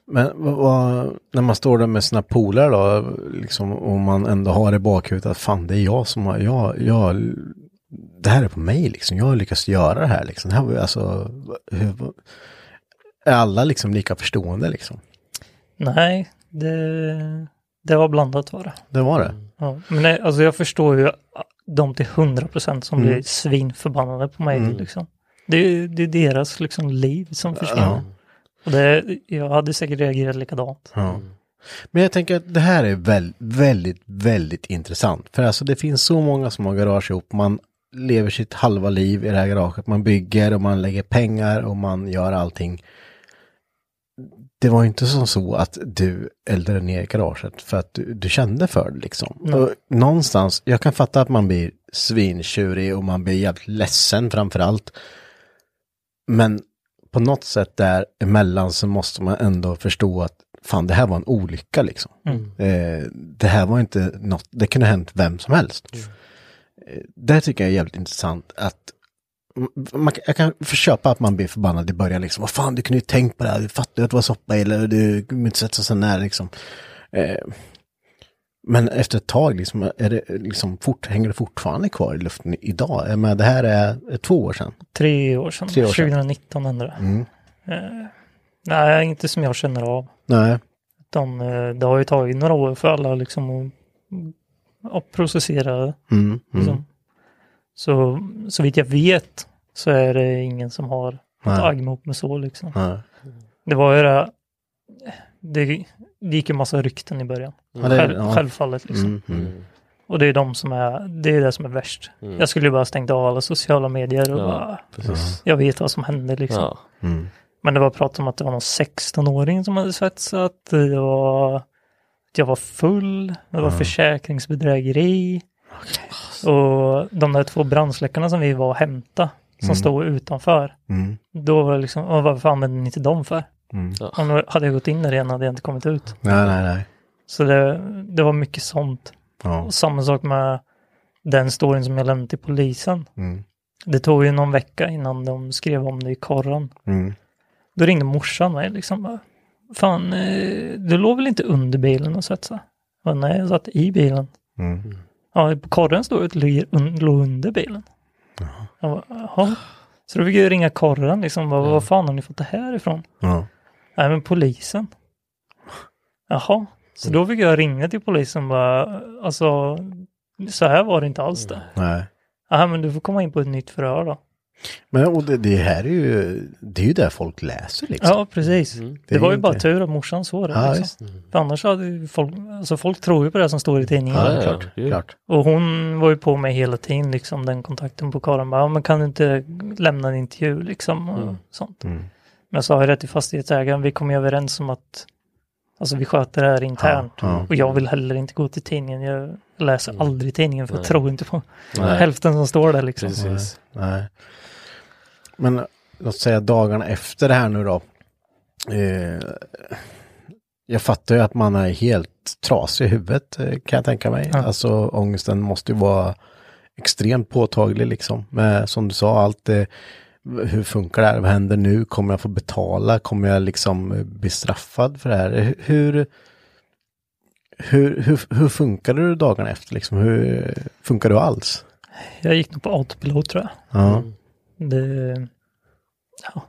Men vad, vad, när man står där med sina polare då, liksom, och man ändå har i bakhuvudet att fan det är jag som har, jag, jag, det här är på mig liksom, jag har lyckats göra det här liksom. Det här var, alltså, hur, är alla liksom lika förstående liksom? Nej, det, det var blandat var det. Det var det? Ja. Men nej, alltså jag förstår ju de till 100% som blir svinförbannade på mig. Liksom. Det, är- det är deras liksom, liv som försvinner. Ja. Och det, jag hade säkert reagerat likadant. Ja. Men jag tänker att det här är väl, väldigt, väldigt intressant. För alltså det finns så många som har garage ihop. Man lever sitt halva liv i det här garaget. Man bygger och man lägger pengar och man gör allting. Det var inte som så att du eldade ner garaget för att du, du kände för det liksom. Och någonstans, jag kan fatta att man blir svintjurig och man blir jävligt ledsen framför allt. Men på något sätt där emellan så måste man ändå förstå att fan det här var en olycka liksom. Eh, det här var inte något, det kunde ha hänt vem som helst. Eh, det tycker jag är jävligt intressant att man, jag kan förköpa att man blir förbannad i början liksom. Vad fan, du kunde ju tänkt på det här, du fattar ju att det var soppa eller du kunde inte sätta sig nära liksom. Eh, men efter ett tag liksom, är det liksom fort, hänger det fortfarande kvar i luften idag? Menar, det här är två år sedan. Tre år sedan, Tre år sedan. 2019 hände det. Mm. Eh, nej, inte som jag känner av. Nej. Utan, eh, det har ju tagit några år för alla liksom att, att processera. Mm. Mm. Så, så vitt jag vet så är det ingen som har ett Nej. agg mot mig så liksom. Nej. Det var ju det, det, det gick en massa rykten i början. Ja, det- Själv, ja. Självfallet liksom. Mm. Mm. Och det är de som är, det är det som är värst. Jag skulle ju bara stängt av alla sociala medier och Ja, bara, precis. jag vet vad som hände liksom. Ja. Mm. Men det var prat om att det var någon 16-åring som hade svetsat. Det var att jag var full. Det var försäkringsbedrägeri. Och de där två brandsläckarna som vi var och hämta som stod utanför. Mm. Då var det liksom, varför använde ni inte dem för? Mm. Om hade jag gått in där igen hade jag inte kommit ut. Nej, nej, nej. Så det, det var mycket sånt. Ja. Och samma sak med den storyn som jag lämnade till polisen. Mm. Det tog ju någon vecka innan de skrev om det i korren. Mm. Då ringde morsan mig liksom. bara, Fan, eh, du låg väl inte under bilen och svetsa? Nej, jag satt i bilen. Mm. Ja, korren stod un- låg under bilen. Jag bara, Jaha. Så då fick jag ringa korren liksom. Bara, Vad fan har ni fått det här ifrån? Ja. Nej, men polisen. Jaha. Så då fick jag ringa till polisen bara, alltså, så här var det inte alls det. Nej. Ja, men du får komma in på ett nytt förhör då. Men och det, det här är ju, det är ju där folk läser liksom. Ja, precis. Det Det, är var ju inte- bara tur att morsan såg det. Ja, liksom. visst. För annars hade ju folk, alltså folk tror ju på det som står i tidningen. Ja, Ja, klart. ja. klart. Och hon var ju på mig hela tiden, liksom den kontakten på Karin. Bara, Ja, men kan du inte lämna en intervju liksom? Och sånt. Mm. Men jag sa ju det till fastighetsägaren, vi kom ju överens om att alltså, vi sköter det här internt. Ja, ja. Och jag vill heller inte gå till tidningen. Jag läser aldrig tidningen för jag Nej. tror inte på Nej. hälften som står där liksom. Precis. Nej. Men låt säga dagarna efter det här nu då. Eh, jag fattar ju att man är helt trasig i huvudet eh, kan jag tänka mig. Ja. Alltså ångesten måste ju vara extremt påtaglig liksom. Med, som du sa, allt det, hur funkar det här? Vad händer nu? Kommer jag få betala? Kommer jag liksom bli straffad för det här? Hur, hur, hur, hur funkade du dagarna efter liksom? Hur funkar du alls? Jag gick nog på autopilot tror jag. Ja. Det, ja,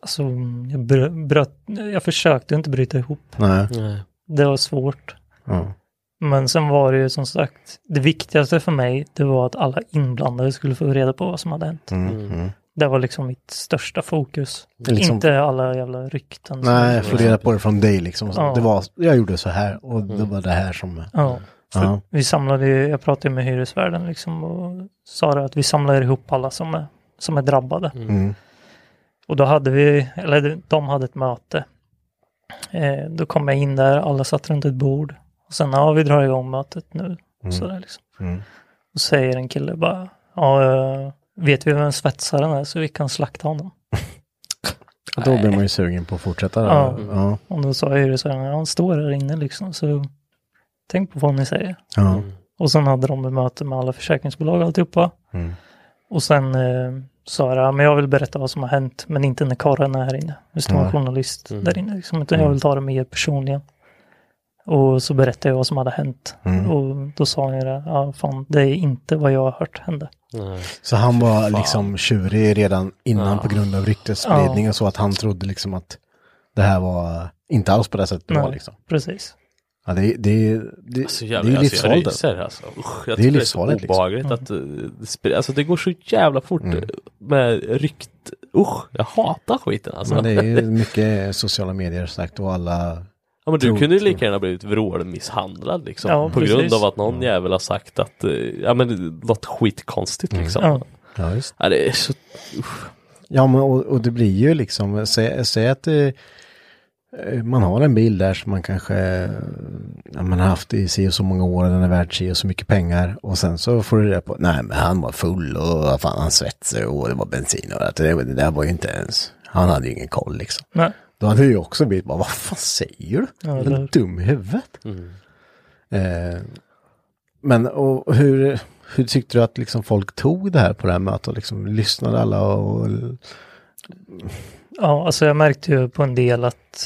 alltså jag, brö- bröt, jag försökte inte bryta ihop. Nej. Nej. Det var svårt. Ja. Men sen var det ju som sagt, det viktigaste för mig, det var att alla inblandade skulle få reda på vad som hade hänt. Mm. Mm. Det var liksom mitt största fokus. Liksom- Inte alla jävla rykten. Nej, få reda på det från dig liksom. Ja. Det var, jag gjorde så här och det var det här som... Ja. För Ja. Vi samlade ju, jag pratade med hyresvärden liksom och sa att vi samlar ihop alla som är, som är drabbade. Mm. Och då hade vi, eller de hade ett möte. Eh, då kom jag in där, alla satt runt ett bord. Och sen, ja vi drar igång mötet nu. Sådär liksom. Mm. Och säger en kille bara, ja eh, vet vi vem svetsaren är så vi kan slakta honom. [laughs] Och Då blir man ju sugen på att fortsätta. Ja. Ja. Och då sa hyresvärden, ja han står här inne liksom. Så tänk på vad ni säger. Ja. Och sen hade de ett möte med alla försäkringsbolag och alltihopa. Mm. Och sen eh, sa jag, ja, men jag vill berätta vad som har hänt, men inte när Karin är här inne. Det står en Nej. journalist där inne, liksom, utan jag vill ta det mer personligen. Och så berättade jag vad som hade hänt. Mm. Och då sa han ju det, ja fan, det är inte vad jag har hört hända. Nej. Så han var liksom tjurig redan innan Ja. på grund av ryktesspridning och så att han trodde liksom att det här var inte alls på det sättet det var Nej, liksom. precis. Ja, det, det, det, Alltså, det jävlar, är alltså, jag livsfarligt. ryser alltså. Usch, jag Det är tycker det är så livsfarligt, liksom. att eh, det Alltså det går så jävla fort Mm. eh, med rykt. Usch, jag hatar skiten alltså. Men det är ju [laughs] mycket sociala medier sagt och alla... Ja men du Tror- kunde lika gärna blivit vrålmisshandlad liksom. Ja, på grund precis. av att någon jävel har sagt att, eh, ja men något skitkonstigt Mm. liksom. Ja. Ja, just. Ja, det är så, usch. Ja, men och, och det blir ju liksom, säg, säg att det, man har en bil där som man kanske ja, man har haft i si och så många år, den är värd si och så mycket pengar och sen så får du reda på, nej men han var full och vad fan han svetsade och det var bensin och allt. det, det där var ju inte ens, han hade ju ingen koll liksom. Nej. Då hade ju också blivit bara, vad fan säger du? Ja, är du dum i huvudet? Mm. Eh, men och hur, hur tyckte du att liksom folk tog det här på det här mötet? Liksom, lyssnade alla och... Ja, alltså jag märkte ju på en del att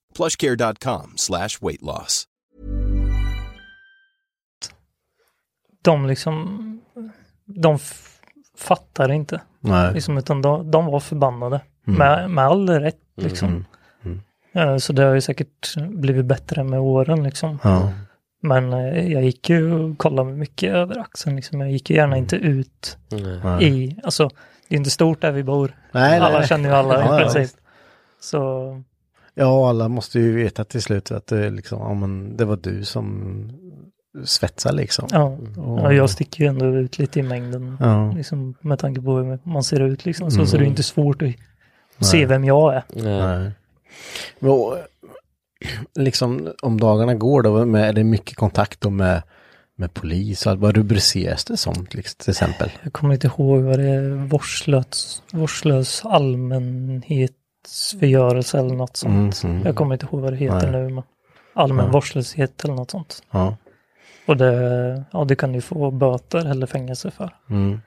plushcare.com slash weight loss. De liksom, de fattar inte. Nej. Liksom, utan de, de var förbannade. Med, med all rätt liksom. Eh, Så det har ju säkert blivit bättre med åren liksom. Ja. Men eh, jag gick ju och kollade mycket över axeln liksom. Jag gick ju gärna inte ut Nej. i, alltså det är inte stort där vi bor. Nej, alla nej. känner ju alla Ja, i ja, princip. Så Ja, alla måste ju veta till slut att det, liksom, ja, men det var du som svetsade liksom. ja, Och- ja, jag sticker ju ändå ut lite i mängden. Ja. Liksom, med tanke på hur man ser ut liksom. Så, så det är inte svårt att se vem jag är. Nej. Nej. Men, och, liksom om dagarna går då, med, är det mycket kontakt då med, med polis och allt, vad rubriceras det som liksom, till exempel? Jag kommer inte ihåg vad det är, vårdslös, vårdslös allmänhetsförgörelse eller något sånt. Mm, mm. Jag kommer inte ihåg vad det heter Nej. nu. Men allmän Ja. vårdslöshet eller något sånt. Ja. Och det, ja, det kan du få böter eller fängelse för. Mm.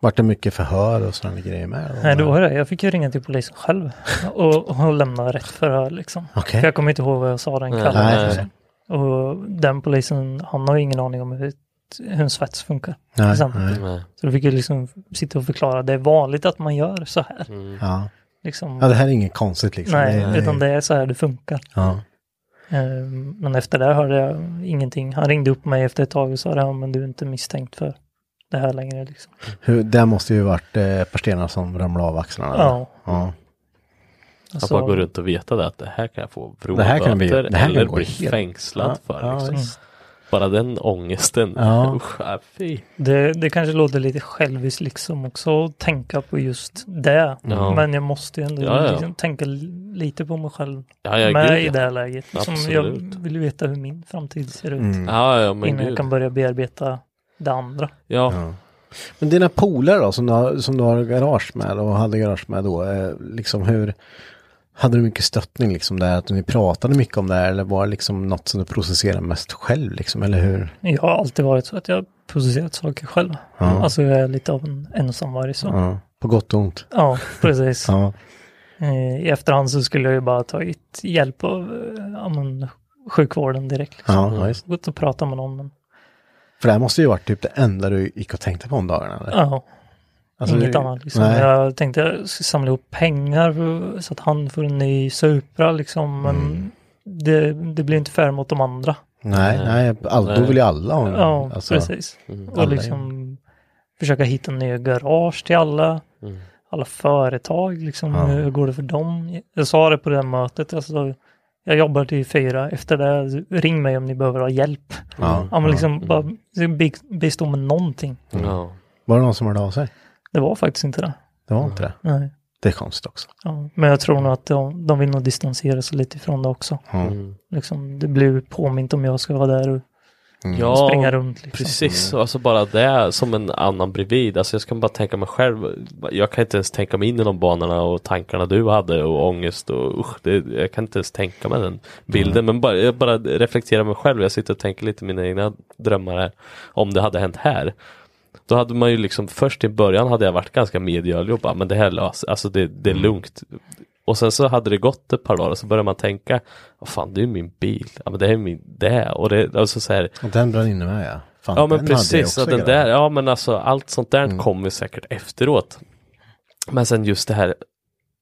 Vart det mycket förhör och sådana grejer med? Nej, det var det. Jag fick ju ringa till polisen själv [laughs] och, och lämna rätt förhör liksom. Okej. För jag kommer inte ihåg vad jag sa den kvällen. Nej, Nej. nej, Och den polisen, han har ju ingen aning om hur, hur en svets funkar. Nej. Så då fick jag liksom sitta och förklara, det är vanligt att man gör så här. Mm. Ja. Liksom. ja, det här är inget konstigt liksom. Nej, är- utan det är så här det funkar. Ja. Ehm, Men efter det hörde jag ingenting. Han ringde upp mig efter ett tag och sa det, ja, men du är inte misstänkt för det här längre. Liksom. Hur, det måste ju varit eh, ett par stenar som ramlade av axlarna. Ja. ja. Att bara gå runt och veta det, att det här kan jag få Det här kan bli- böter det här kan eller bli helt- fängslad Ja, för. ja, liksom. visst. Bara den ångesten. Ja. [laughs] Usch. Det, det kanske låter lite själviskt liksom också att tänka på just det. Ja. Men jag måste ju ändå Ja, ja. Liksom tänka li- lite på mig själv Ja, ja, med gud, i det här läget. Liksom, jag vill veta hur min framtid ser ut Mm. Ja, ja, men innan jag gud. kan börja bearbeta det andra. Ja, Ja. Men dina polare då, som du, har, som du har garage med och hade garage med då, eh, liksom hur, hade du mycket stöttning liksom där, att ni pratade mycket om det här, eller var det liksom något som du processerade mest själv liksom, eller hur? Jag har alltid varit så att jag har producerat saker själv. Ja. Alltså jag är lite av en ensamvarg så. Ja, Ja, på gott och ont. precis. Ja, Eh, I efterhand så skulle jag ju bara tagit hjälp av eh, ja, men, sjukvården direkt. Liksom. ja, ja just. Gått och pratat med någon. Men, För det här måste ju varit typ det enda du gick och tänkte på om dagarna, eller? ja, Alltså, inget det- annat. Liksom. Nej. Jag tänkte jag ska samla ihop pengar så att han får en ny Supra liksom. Men Mm. det, det blir inte fair mot de andra. Nej, nej, all, då Nej. vill ju alla ha Ja, alltså, precis. Mm. Och alla liksom försöka hitta nya garage till alla. Mm. Alla företag, liksom, Ja. hur går det för dem? Jag sa det på det här mötet, alltså, jag jobbar till fyra, efter det, ring mig om ni behöver ha hjälp. Ja, Ja, men ja. liksom bara bi- bistå med någonting. Ja. Var det någon som hörde av sig? Det var faktiskt inte det. Det var inte det. Nej. Det är konstigt också. Ja. Men jag tror nog att de, de vill nog distansera sig lite ifrån det också. Mm. Liksom, det blir påmint om jag ska vara där och Ja, springa runt. Liksom. Precis, och alltså bara det som en annan bredvid. Alltså jag ska bara tänka mig själv. Jag kan inte ens tänka mig in i de banorna och tankarna du hade och ångest och usch, det, jag kan inte ens tänka mig den bilden. Men bara, jag bara reflekterar mig själv. Jag sitter och tänker lite mina egna drömmar här. Om det hade hänt här. Då hade man ju liksom först i början hade jag varit ganska medgörlig och bara men det här löser, alltså det, det är lugnt. Och sen så hade det gått ett par dagar och så började man tänka, vad fan det är ju min bil, ja men det är min, det och det, alltså så här, Och den brann inne med ja. Fan, Ja men precis, och den där, ja men alltså allt sånt där kommer säkert efteråt. Men sen just det här,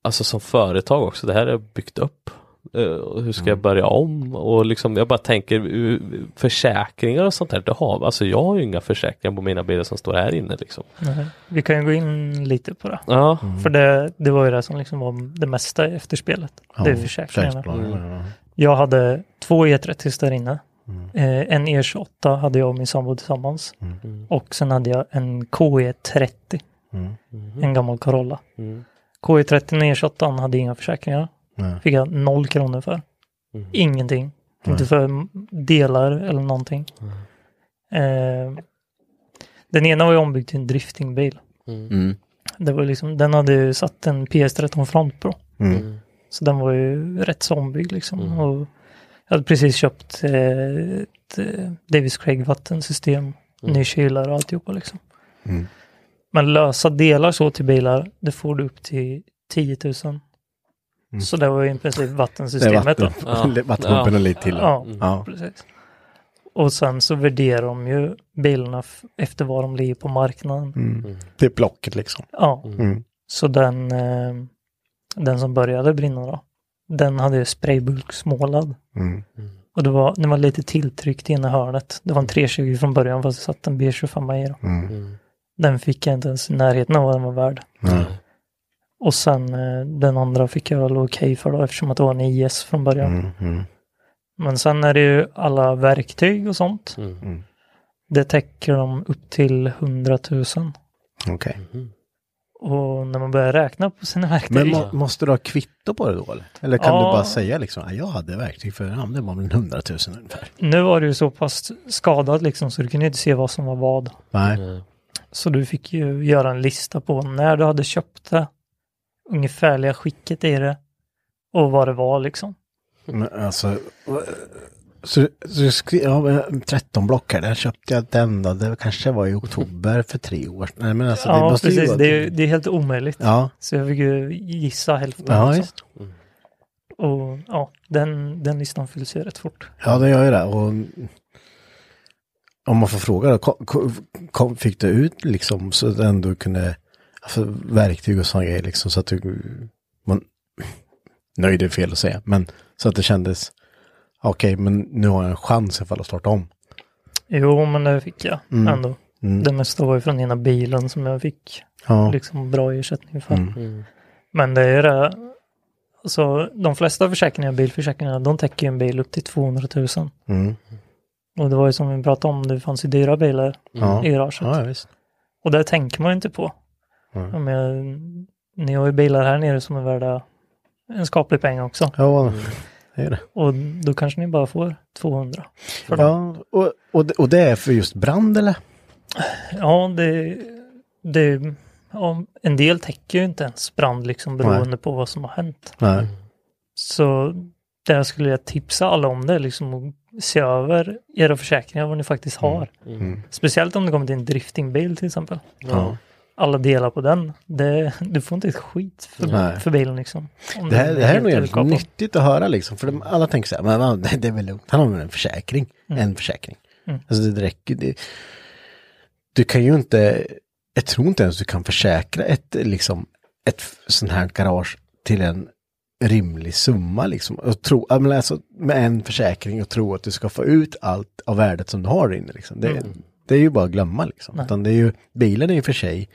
alltså som företag också, det här är byggt upp. Eh, hur ska jag börja om? Och liksom jag bara tänker uh, försäkringar och sånt där, det har, alltså jag har ju inga försäkringar på mina bilar som står här inne liksom. Nej. Vi kan ju gå in lite på det. Ja, För det, det var ju det som liksom var det mesta efter spelet. det är Ja, försäkringarna. ja. Jag hade två E30 där inne. Mm. Eh, en E28 hade jag och min sambo tillsammans. Och sen hade jag en KE30. Mm. En gammal Corolla. Mm. KE30 och E28 hade inga försäkringar. Nej. Fick jag noll kronor för. Mm. Ingenting. Inte för delar eller någonting. Eh, den ena var ju ombyggd till en driftingbil. Mm. Det var liksom, den hade ju satt en PS13 Front Pro. Mm. Så den var ju rätt så ombyggd liksom. Och jag hade precis köpt eh, ett eh, Davis Craig vattensystem, ny kylare och alltihopa liksom. Mm. Men lösa delar så till bilar, det får du upp till 10 000. Så det var ju i princip Mm. Det är vattensystemet vatten, då. [laughs] vattenpumpen och lite till. Ja, Ja. precis. Och sen så värderar de ju bilarna efter vad de ligger på marknaden. Mm. Det är blocket liksom. Ja, Mm. så den, eh, den som började brinna då, den hade ju spraybulksmålad. Mm. Och det var, det var lite tilltryckt i ena hörnet. Det var en 320 från början fast det satt en B25 i då. Mm. Den fick jag inte ens i närheten av vad den var värd. Och sen eh, den andra fick jag väl okej för då eftersom att det var en IS från början. Mm. Mm. Men sen är det ju alla verktyg och sånt. Mm. Det täcker de upp till 100 000. Okej. Och när man börjar räkna på sina verktyg. Men må, måste du ha kvitto på det då eller? Eller kan Ja. du bara säga liksom, "Ja, jag hade verktyg för, ja, det var väl 100 000 ungefär. Nu var du ju så pass skadad liksom så du kunde inte se vad som var vad. Nej. Nej. Så du fick ju göra en lista på när du hade köpt det, ungefärliga skicket i det och vad det var liksom. Men alltså, så, så skri, ja, men 13 block här, där köpte jag den då, det kanske var i oktober för tre år sedan. Nej men alltså det ja, måste ju precis. vara... Det är, det är helt omöjligt. Ja, Så jag fick ju gissa hälften. ja liksom. visst. Och ja, den, den listan fylls ju rätt fort. Ja det gör ju det. Och, om man får fråga då, kom, kom, fick du ut liksom så att du ändå kunde, alltså verktyg och sådana grejer liksom så att du, man, nöjd är fel att säga, men så att det kändes, okej men nu har jag en chans i alla fall att starta om. Jo, men det fick jag Mm. ändå. Mm. Det mesta var ju från ena bilen som jag fick Ja. liksom bra ersättning för. Mm. Men det är det, alltså de flesta försäkringar, bilförsäkringar, de täcker ju en bil upp till 200 000. Mm. Och det var ju som vi pratade om, det fanns ju dyra bilar i garaget. ja, visst. Och det tänker man ju inte på. Mm. Menar, ni har ju bilar här nere som är värda en skaplig peng också. Ja, det är det. Och då kanske ni bara får 200. För dem. Ja, och, och, det- och det är för just brand eller? Ja, det, det ja, en del täcker ju inte ens brand liksom beroende på vad som har hänt. Nej. Så där skulle jag tipsa alla om det, liksom att se över era försäkringar, vad ni faktiskt har. Mm. Speciellt om det kommer till en driftingbil till exempel. Ja. Alla delar på den, det, du får inte ett skit för, Nej. för bilen liksom. Om Det här, det här är nog överkapad. nyttigt att höra liksom. För de, alla tänker så här, men det, är väl lugnt. Han har en försäkring. En försäkring. Mm. Alltså det räcker. Det, du kan ju inte, jag tror inte ens du kan försäkra ett, liksom, ett sånt här garage till en rimlig summa liksom. Och tro, men alltså, med en försäkring och tro att du ska få ut allt av värdet som du har inne liksom. Det, det är ju bara att glömma liksom. Nej. Utan det är ju, bilen är ju för sig,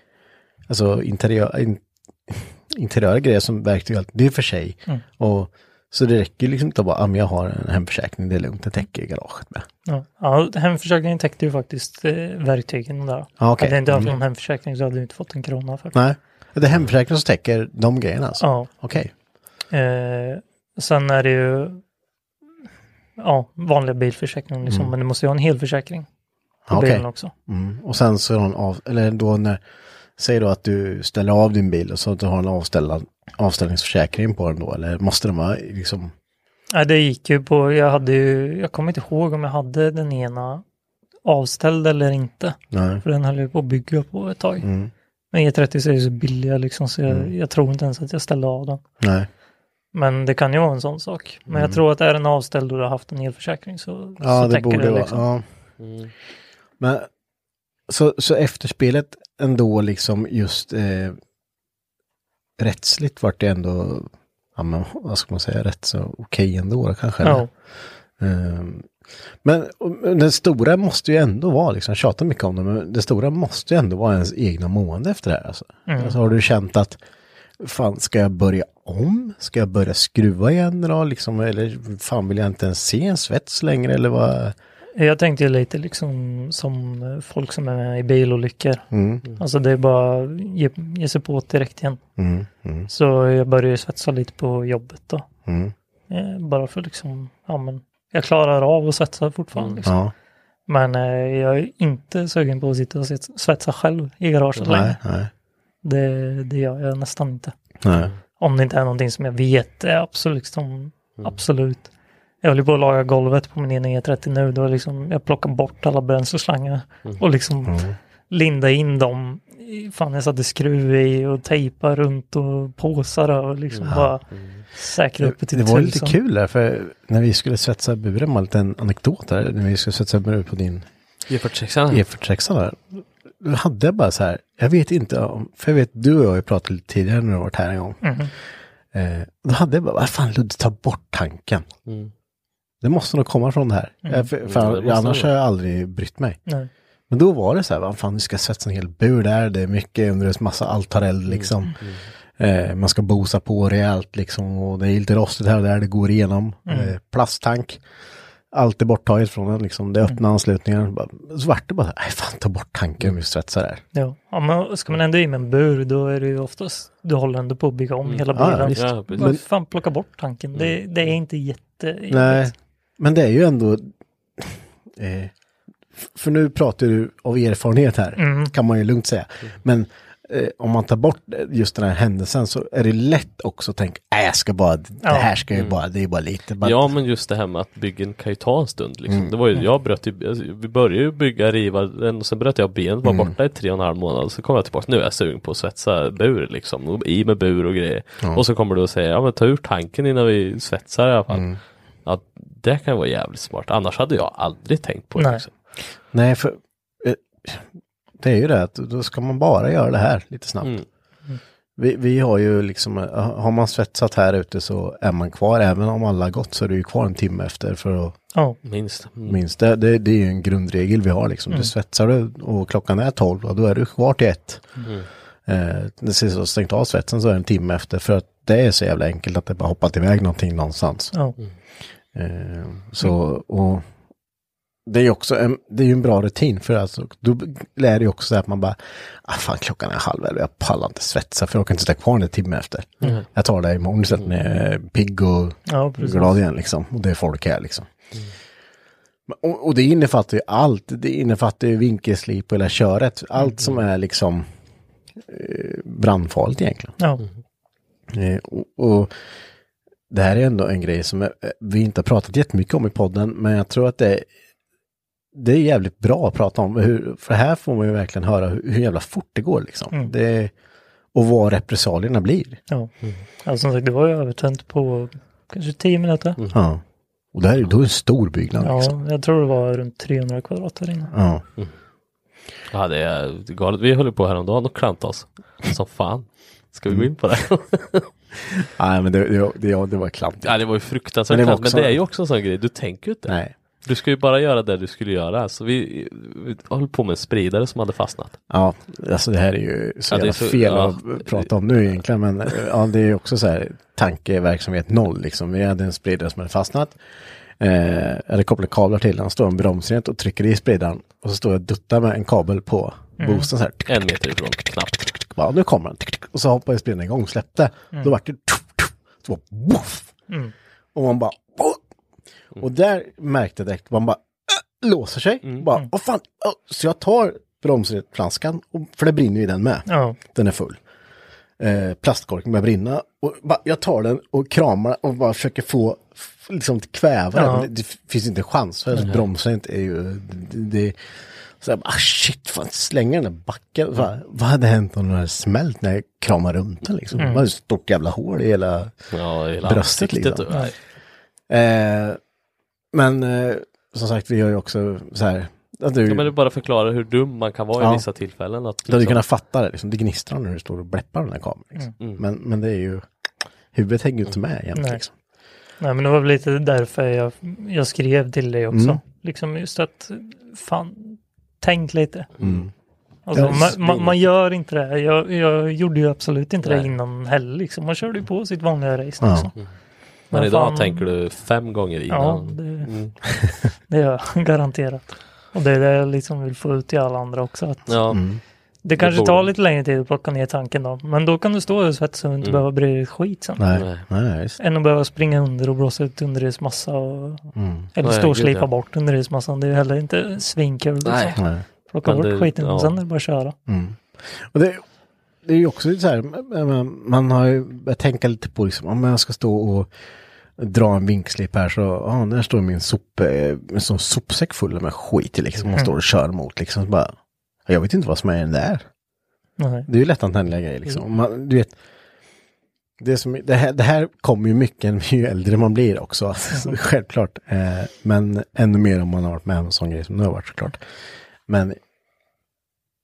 alltså interiör, in, interiöra grejer som verktyg, det är för sig. Mm. Och, så det räcker liksom inte att bara, ah, jag har en hemförsäkring, det är lugnt, det täcker garaget med. Ja, ja hemförsäkringen täckte ju faktiskt eh, verktygen där. Ja, okej. Hade jag inte haft Mm. någon hemförsäkring så hade jag inte fått en krona för. Nej, det är hemförsäkringen som täcker de grejerna alltså? Ja. Okej. Eh, sen är det ju ja, vanliga bilförsäkringar liksom, men du måste ju ha en helförsäkring på Ja, okej. bilen också. Mm. Och sen så har hon av, eller då när, säg då att du ställer av din bil och så att du har en avställad, avställningsförsäkring på den då, eller måste den vara liksom, Nej, det gick ju på, jag hade ju, jag kommer inte ihåg om jag hade den ena avställd eller inte. nej. För den höll jag på att bygga på ett tag. Mm. Men E30 är ju så billiga liksom så jag, Mm. jag tror inte ens att jag ställde av den. Nej. Men det kan ju vara en sån sak. Men jag tror att är den avställd och du har haft en elförsäkring så, Mm. Ja, så det täcker borde det vara, liksom. ja. Mm. Men så, så efterspelet ändå liksom just eh, rättsligt vart det ändå, ja men vad ska man säga, rätt så okej ändå då, kanske. Ja. Ehm, men det stora måste ju ändå vara, liksom, jag tjatar mycket om det, men det stora måste ju ändå vara ens egna mående efter det här. Alltså. Mm. Alltså, har du känt att, fan ska jag börja om? Ska jag börja skruva igen då? Liksom, eller fan vill jag inte ens se en svets längre eller vad? Jag tänkte lite liksom som folk som är med i bilolyckor. Mm, Alltså det är bara ge, ge sig på direkt igen. mm, mm, Så jag började svetsa lite på jobbet då. mm. Eh, bara för liksom, ja men Jag klarar av att svetsa fortfarande. Liksom. Ja. Men eh, jag är inte sugen på att sitta och svets- svetsa själv i garaget Nej, längre. nej, Det, det gör jag nästan inte. nej. Om det inte är någonting som jag vet är absolut, liksom, absolut. Jag håller på att laga golvet på min egen E30 nu. Då liksom, jag plockar bort alla bränsleslangar och liksom linda in dem. Fan, jag satte skruv i och tejpa runt och påsar och liksom bara säkra upp det Det, till det var lite kul där, för när vi skulle svetsa buren, var en liten anekdot där, när vi skulle svetsa buren på din E46 E46 där. Då hade jag bara så här, jag vet inte om, för jag vet, du och jag har ju pratat lite tidigare när du har varit här en gång. Mhm. Eh, då hade jag bara, vad fan Ludde, ta bort tanken. Mm. Det måste nog komma från det här. Eh, för, för Mm, det annars har jag aldrig brytt mig. Nej. Men då var det så här, vad fan, vi ska svetsa en hel bur där, det är mycket under en massa altareld liksom. Eh, man ska bosa på rejält liksom och det är lite rostigt här och där, det går igenom. Eh, plasttank, allt är borttaget från den liksom, det är öppna anslutningar. Bara- Så vart det bara, nej fan ta bort tanken om vi svetsar där. Ja. ja, men ska man ändå i med en bur då är det ju oftast, du håller ändå på att bygga om hela Ja, visst. Ja. Bara fan plocka bort tanken. Det, det är inte jätte... Nej, men det är ju ändå, eh, för nu pratar du av erfarenhet här, Mm. kan man ju lugnt säga. Men eh, om man tar bort just den här händelsen så är det lätt också att tänka, nej jag ska bara, det Ja. här ska ju bara, det är bara lite. Bara, Ja men just det här med att byggen kan ju ta en stund liksom. Mm. Det var ju, jag bröt ju, alltså, vi började ju bygga, riva den och sen bröt jag benet, var Mm. borta i tre och en halv månad. Så kom jag tillbaka, nu är jag sugen på att svetsa bur liksom. I med bur och grejer. Och så kommer du och säger, ja men ta ur tanken innan vi svetsar i alla fall. Mm. Ja, det kan vara jävligt smart. Annars hade jag aldrig tänkt på det. Nej. Liksom. Nej, för eh, det är ju det att då ska man bara göra det här lite snabbt. Mm. Vi, vi har ju liksom, eh, har man svetsat här ute så är man kvar, även om alla har gått så är du ju kvar en timme efter för att Ja, Minst. Mm. minst. Det, det, det är ju en grundregel vi har liksom. Du svetsar du och klockan är 12 och då är du kvar till ett. Eh, så stängt av svetsen så är det en timme efter för att det är så jävla enkelt att det bara hoppat iväg någonting någonstans. ja. Eh, så, och det är ju också en, det är en bra rutin för alltså, då lär det ju också så att man bara, ah, fan klockan är halv elva, jag pallar inte svetsa för jag kan inte sitta kvar en timme efter. Jag tar det imorgon istället när jag är pigg och ja glad igen liksom. Och det är folk här liksom. Men- Och, och det innefattar ju allt. Det innefattar ju vinkelslip och hela köret. Allt som är liksom eh, brandfarligt egentligen. Ja, Eh, och, och det här är ändå en grej som eh, vi inte har pratat jättemycket om i podden, men jag tror att det är, det är jävligt bra att prata om. Hur, för här får man ju verkligen höra hur, hur jävla fort det går liksom. Mm. Det, och vad repressalierna blir. ja. ja som sagt, det var ju övertänt på kanske 10 minuter. Ja. Och det här är ju då en stor byggnad. Ja, Liksom. jag tror det var runt 300 kvadrat där inne. Ja. Ja det är galet. Vi höll på häromdagen och klantade oss. Som fan. Ska vi gå in på det? [laughs] Nej, men det, det, det, det var klantigt. ja det var ju fruktansvärt Men det också- Men det är ju också en sån grej. Du tänker ju inte. Nej. Du ska ju bara göra det du skulle göra. Så vi, vi höll på med en spridare som hade fastnat. Ja, alltså det här är ju så Ja, är så- fel ja. att prata om nu egentligen. Men ja, det är ju också så här tankeverksamhet noll liksom. Vi hade en spridare som hade fastnat. Eh, hade kopplat kablar till den, står en bromsenhet och trycker i spridaren. Och så står jag och duttar med en kabel på boosten så här. En meter ifrån, knappt. Ja, nu kommer den. Och så hoppar jag spridaren igång, släppte. Då vart det så bara, woof. Och man bara, "Åh!" Och där märkte jag direkt, man bara äh, låser sig. Bara, vad fan. Åh. Så jag tar bromsflaskan, och- för det brinner ju den med. Ja, Den är full. Eh, plastkorken börjar brinna. Och bara, jag tar den och kramar och bara försöker få liksom kväva Ja. den. Det, det finns inte en chans. För mm. bromsen är ju... Det, det, så jag bara, ah, shit, fan slänger den där backen. Va, vad hade hänt om den hade smält när jag kramar runt den liksom? Det var ett stort jävla hål i hela... Ja, hela Bröstet liksom. nej. Eh, men eh, som sagt, vi har ju också så här... Att du, Ja, men det bara förklarar hur dum man kan vara Ja. i vissa tillfällen. Att, Du hade liksom- kunnat fatta det, liksom. det gnistrar när du står och bläppar den här kameran. Liksom. Mm. Men, men det är ju, huvudet hänger ju inte med jämt. Liksom. Nej, men det var väl lite därför jag, jag skrev till dig också. Mm. Liksom just att, fan, tänk lite. Mm. Alltså, Ja, man, man, man gör inte det. Jag, jag gjorde ju absolut inte det Nej. innan heller. Liksom. Man körde ju på sitt vanliga race. Ja. Liksom. Men Men idag fan- tänker du fem gånger Ja, innan. det, Mm. [laughs] det gör jag [laughs] garanterat. Och det är det jag liksom vill få ut till alla andra också. Att Ja, Mm. Det kanske tar lite längre tid att plocka ner tanken då. Men då kan du stå och svetsa och inte Mm. behöva bry dig ett skit sen. Nej, Nej. visst. Än att behöva springa under och blåsa ut underredsmassa och, Mm. eller Nej, stå och slipa ja. bort underredsmassan. Det är ju heller inte svinkul. Nej. Nej. Plocka Men bort det- skiten ja. och sen är det bara att köra. Mm. Och det, det är ju också lite så här, man, man har ju börjat tänka lite på liksom, om jag ska stå och dra en vinkslip här så, ja, där står min sop, en sån sopsäck full med skit liksom, och står och kör mot liksom, så bara, jag vet inte vad som är i den där. Nej. Det är ju lättantändliga grejer liksom. Man, du vet, det, som, det, här, det här kommer ju mycket [laughs] ju äldre man blir också, självklart. Eh, men ännu mer om man har varit med om en sån grej som nu har varit såklart. Men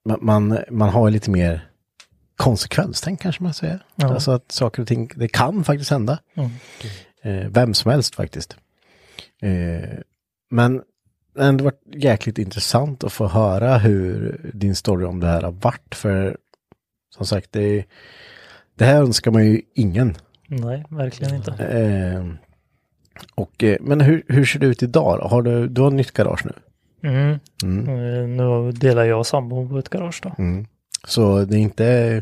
man, man, man har lite mer konsekvenstänk kanske man säger. Ja. Alltså att saker och ting, det kan faktiskt hända. Mm. Eh, vem som helst faktiskt. Eh, men det varit jäkligt intressant att få höra hur din story om det här har varit. För som sagt, det, det här önskar man ju ingen. Nej, verkligen inte. Eh, och, men hur, hur ser det ut idag? Har du, du har nytt garage nu? Mm. Mm. Eh, Nu delar jag och sambon på ett garage då. Mm. Så det är inte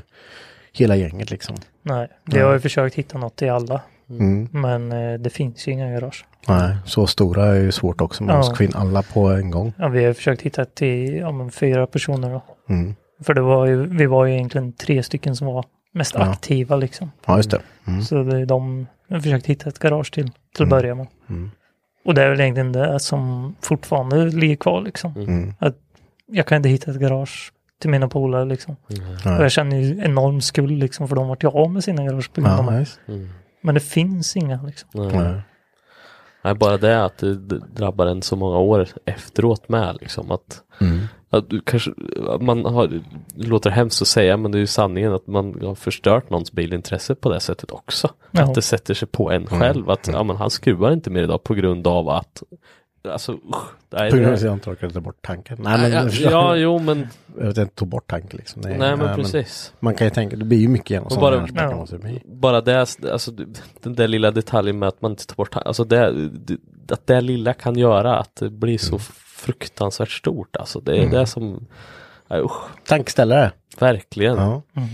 hela gänget liksom? Nej, vi har ju försökt hitta något till alla. Mm. Men eh, det finns ju inga garage. Nej, så stora är ju svårt också. Man Ja. måste få in alla på en gång. Ja, vi har försökt hitta till ja, men fyra personer då. Mm. För det var ju, vi var ju egentligen tre stycken som var mest Ja. aktiva liksom. Ja, just det. Mm. Så det är de, jag har försökt hitta ett garage till, till att börja med. Mm. Och det är väl egentligen det som fortfarande ligger kvar liksom. Mm. Att jag kan inte hitta ett garage till mina polare liksom. Och jag känner ju enorm skuld liksom för de vart jag av med sina garage på grund av Ja, mig. Mm. Men det finns inga liksom. Nej. Nej. Nej, bara det att det drabbar en så många år efteråt med liksom att, Mm. att du kanske, man har, det låter hemskt att säga men det är ju sanningen att man har förstört någons bilintresse på det sättet också. Ja. Att det sätter sig på en själv att ja, men han skruvar inte mer idag på grund av att Alltså usch, nej, På grund av det- att jag inte orkade ta bort tanken. Nej, men, ja, ja, jo men, Jag vet inte, tog bort tanken liksom. Det är- nej men ja, precis. Man kan ju tänka, det blir ju mycket genom sådana bara- här Ja. Bara det, alltså den där lilla detaljen med att man inte tar bort alltså det, det, att det lilla kan göra att det blir så fruktansvärt stort alltså. Det är det som, nej, usch, Tankeställare. verkligen. Ja. Mm.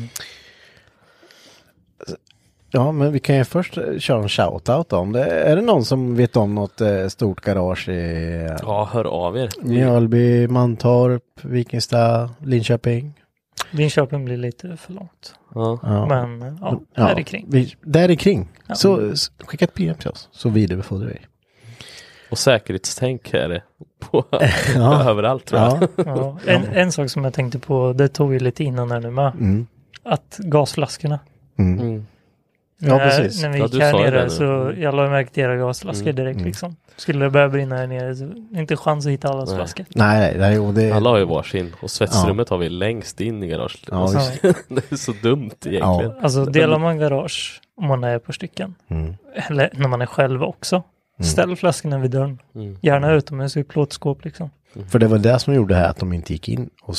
Ja, men vi kan ju först eh, köra en shout-out. Om det, är det någon som vet om något eh, stort garage i eh, Ja, hör av er. Mjölby, Mantorp, Vikingstad, Linköping? Linköping blir lite för långt. Ja. Men ja, Ja, där är kring. Vi, där är kring. Ja. Så skicka ett PM till oss så vidarebefordrar vi. Och säkerhetstänk är det på [laughs] [laughs] Ja. överallt tror jag. Ja. Ja, en, en sak som jag tänkte på, det tog vi lite innan här nu med. Mm. Att gasflaskorna. Mm. Mm. Ja, när, precis. När vi Ja, gick här nere så jag la märke till era gasflaskor Mm. direkt Mm. liksom. Skulle det börja brinna här nere så inte chans att hitta allas Nej. flaskor. Nej, nej, nej och det... Alla har ju varsin och svetsrummet har vi längst in i garaget. Ja, Alltså, Ja. [laughs] det är så dumt egentligen. Ja. Alltså delar man garage om man är på stycken. Mm. Eller när man är själv också. Ställ flaskorna vid dörren. Mm. Gärna utomhus i plåtskåp liksom. För det var det som gjorde här att de inte gick in och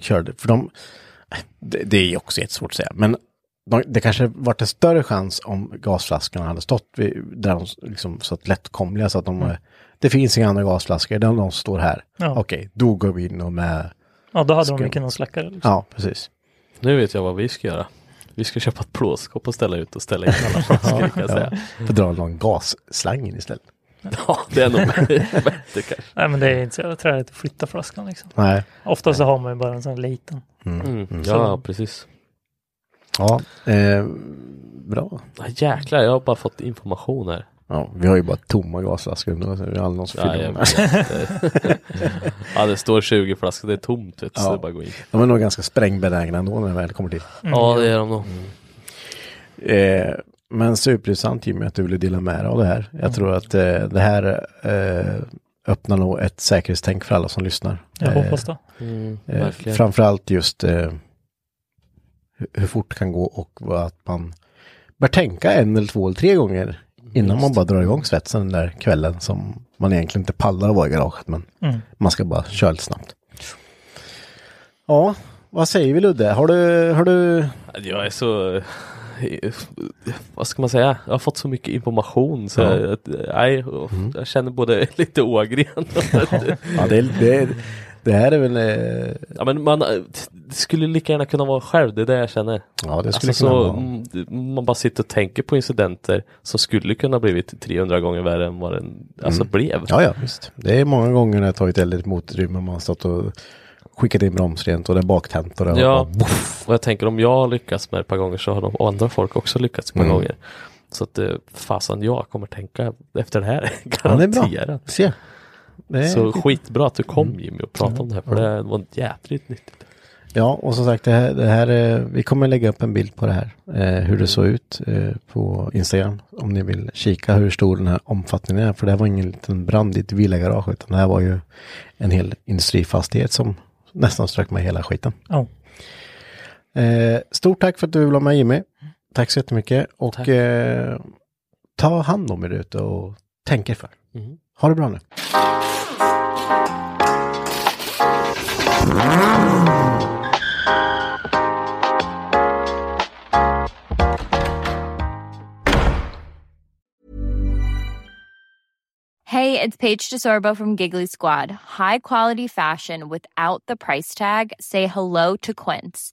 körde. För de, det, det är ju också jättesvårt att säga. Men det kanske varit en större chans om gasflaskorna hade stått vid, där de liksom så att lättkomliga så att de, eh, det finns inga andra gasflaskor, de, de står här. Ja. Okej, då går vi in och med, Ja, då hade Ska- de kunnat släcka det. Liksom. ja precis. Nu vet jag vad vi ska göra. Vi ska köpa ett plåtskåp och ställa ut och ställa in alla flaskor [laughs] kan jag säga. För dra någon gasslang in istället. Ja, det är nog [laughs] bättre kanske. Nej men det är inte så jävla träligt att flytta flaskan liksom. Nej. Ofta så har man ju bara en sån liten. Mm. Mm. Ja, precis. Ja, eh, bra. Ja, jäklar, jag har bara fått information här. Ja, vi har ju bara tomma nu. Så vi har aldrig någon som Ja, fyller jag dem. [laughs] ja, det står 20 flaskor, det är tomt vet du, så Ja. det är bara att gå in. De är nog ganska sprängbenägna ändå när det väl kommer till. Ja, det är de nog. Eh, men superintressant Jimmy att du ville dela med dig av det här. Jag tror att eh, det här eh, öppnar nog ett säkerhetstänk för alla som lyssnar. Jag Eh, hoppas det. Mm, eh, framförallt just eh, hur- fort det kan gå och vad att man bör tänka en eller två eller tre gånger innan man bara drar igång svetsen den där kvällen som man egentligen inte pallar att vara i garaget men Mm. man ska bara köra lite snabbt. Ja, vad säger vi Ludde? Har du, har du Jag är så... Vad ska man säga? Jag har fått så mycket information så Ja. jag, nej, jag känner både lite ågren och Ja, det är, det är, Det här är väl... Eh, Ja men man, det skulle lika gärna kunna vara själv, det är det jag känner. ja, det skulle Alltså kunna så, vara. mm, man bara sitter och tänker på incidenter som skulle kunna blivit 300 gånger värre än vad den alltså blev. Ja, ja, visst. Det är många gånger när jag tagit eld i ett motorutrymme och man har stått och skickat in bromsrent och det är baktänt och det Ja. bara. Och jag tänker om jag har lyckats med det ett par gånger så har de andra folk också lyckats ett par Mm. gånger. Så att eh, fasen jag kommer tänka efter det här, [laughs] Ja, det är bra. garanterat. Se. Det är Så skit- skitbra att du kom Jimmy och pratade om det här för det var jädrigt nyttigt. Ja, och som sagt, det här, det här eh, vi kommer lägga upp en bild på det här. Eh, hur det såg ut eh, på Instagram. Om ni vill kika hur stor den här omfattningen är. För det här var ingen liten brand i ett villagarage. Utan det här var ju en hel industrifastighet som nästan strök med hela skiten. Ja. Eh, stort tack för att du vill vara med Jimmy. Tack så jättemycket. Och eh, ta hand om er ute och tänk er för. Mm. Ha det bra nu. Hey, it's Paige DeSorbo from Giggly Squad. High quality fashion without the price tag. Say hello to Quince.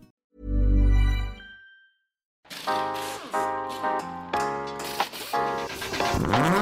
Mm-hmm.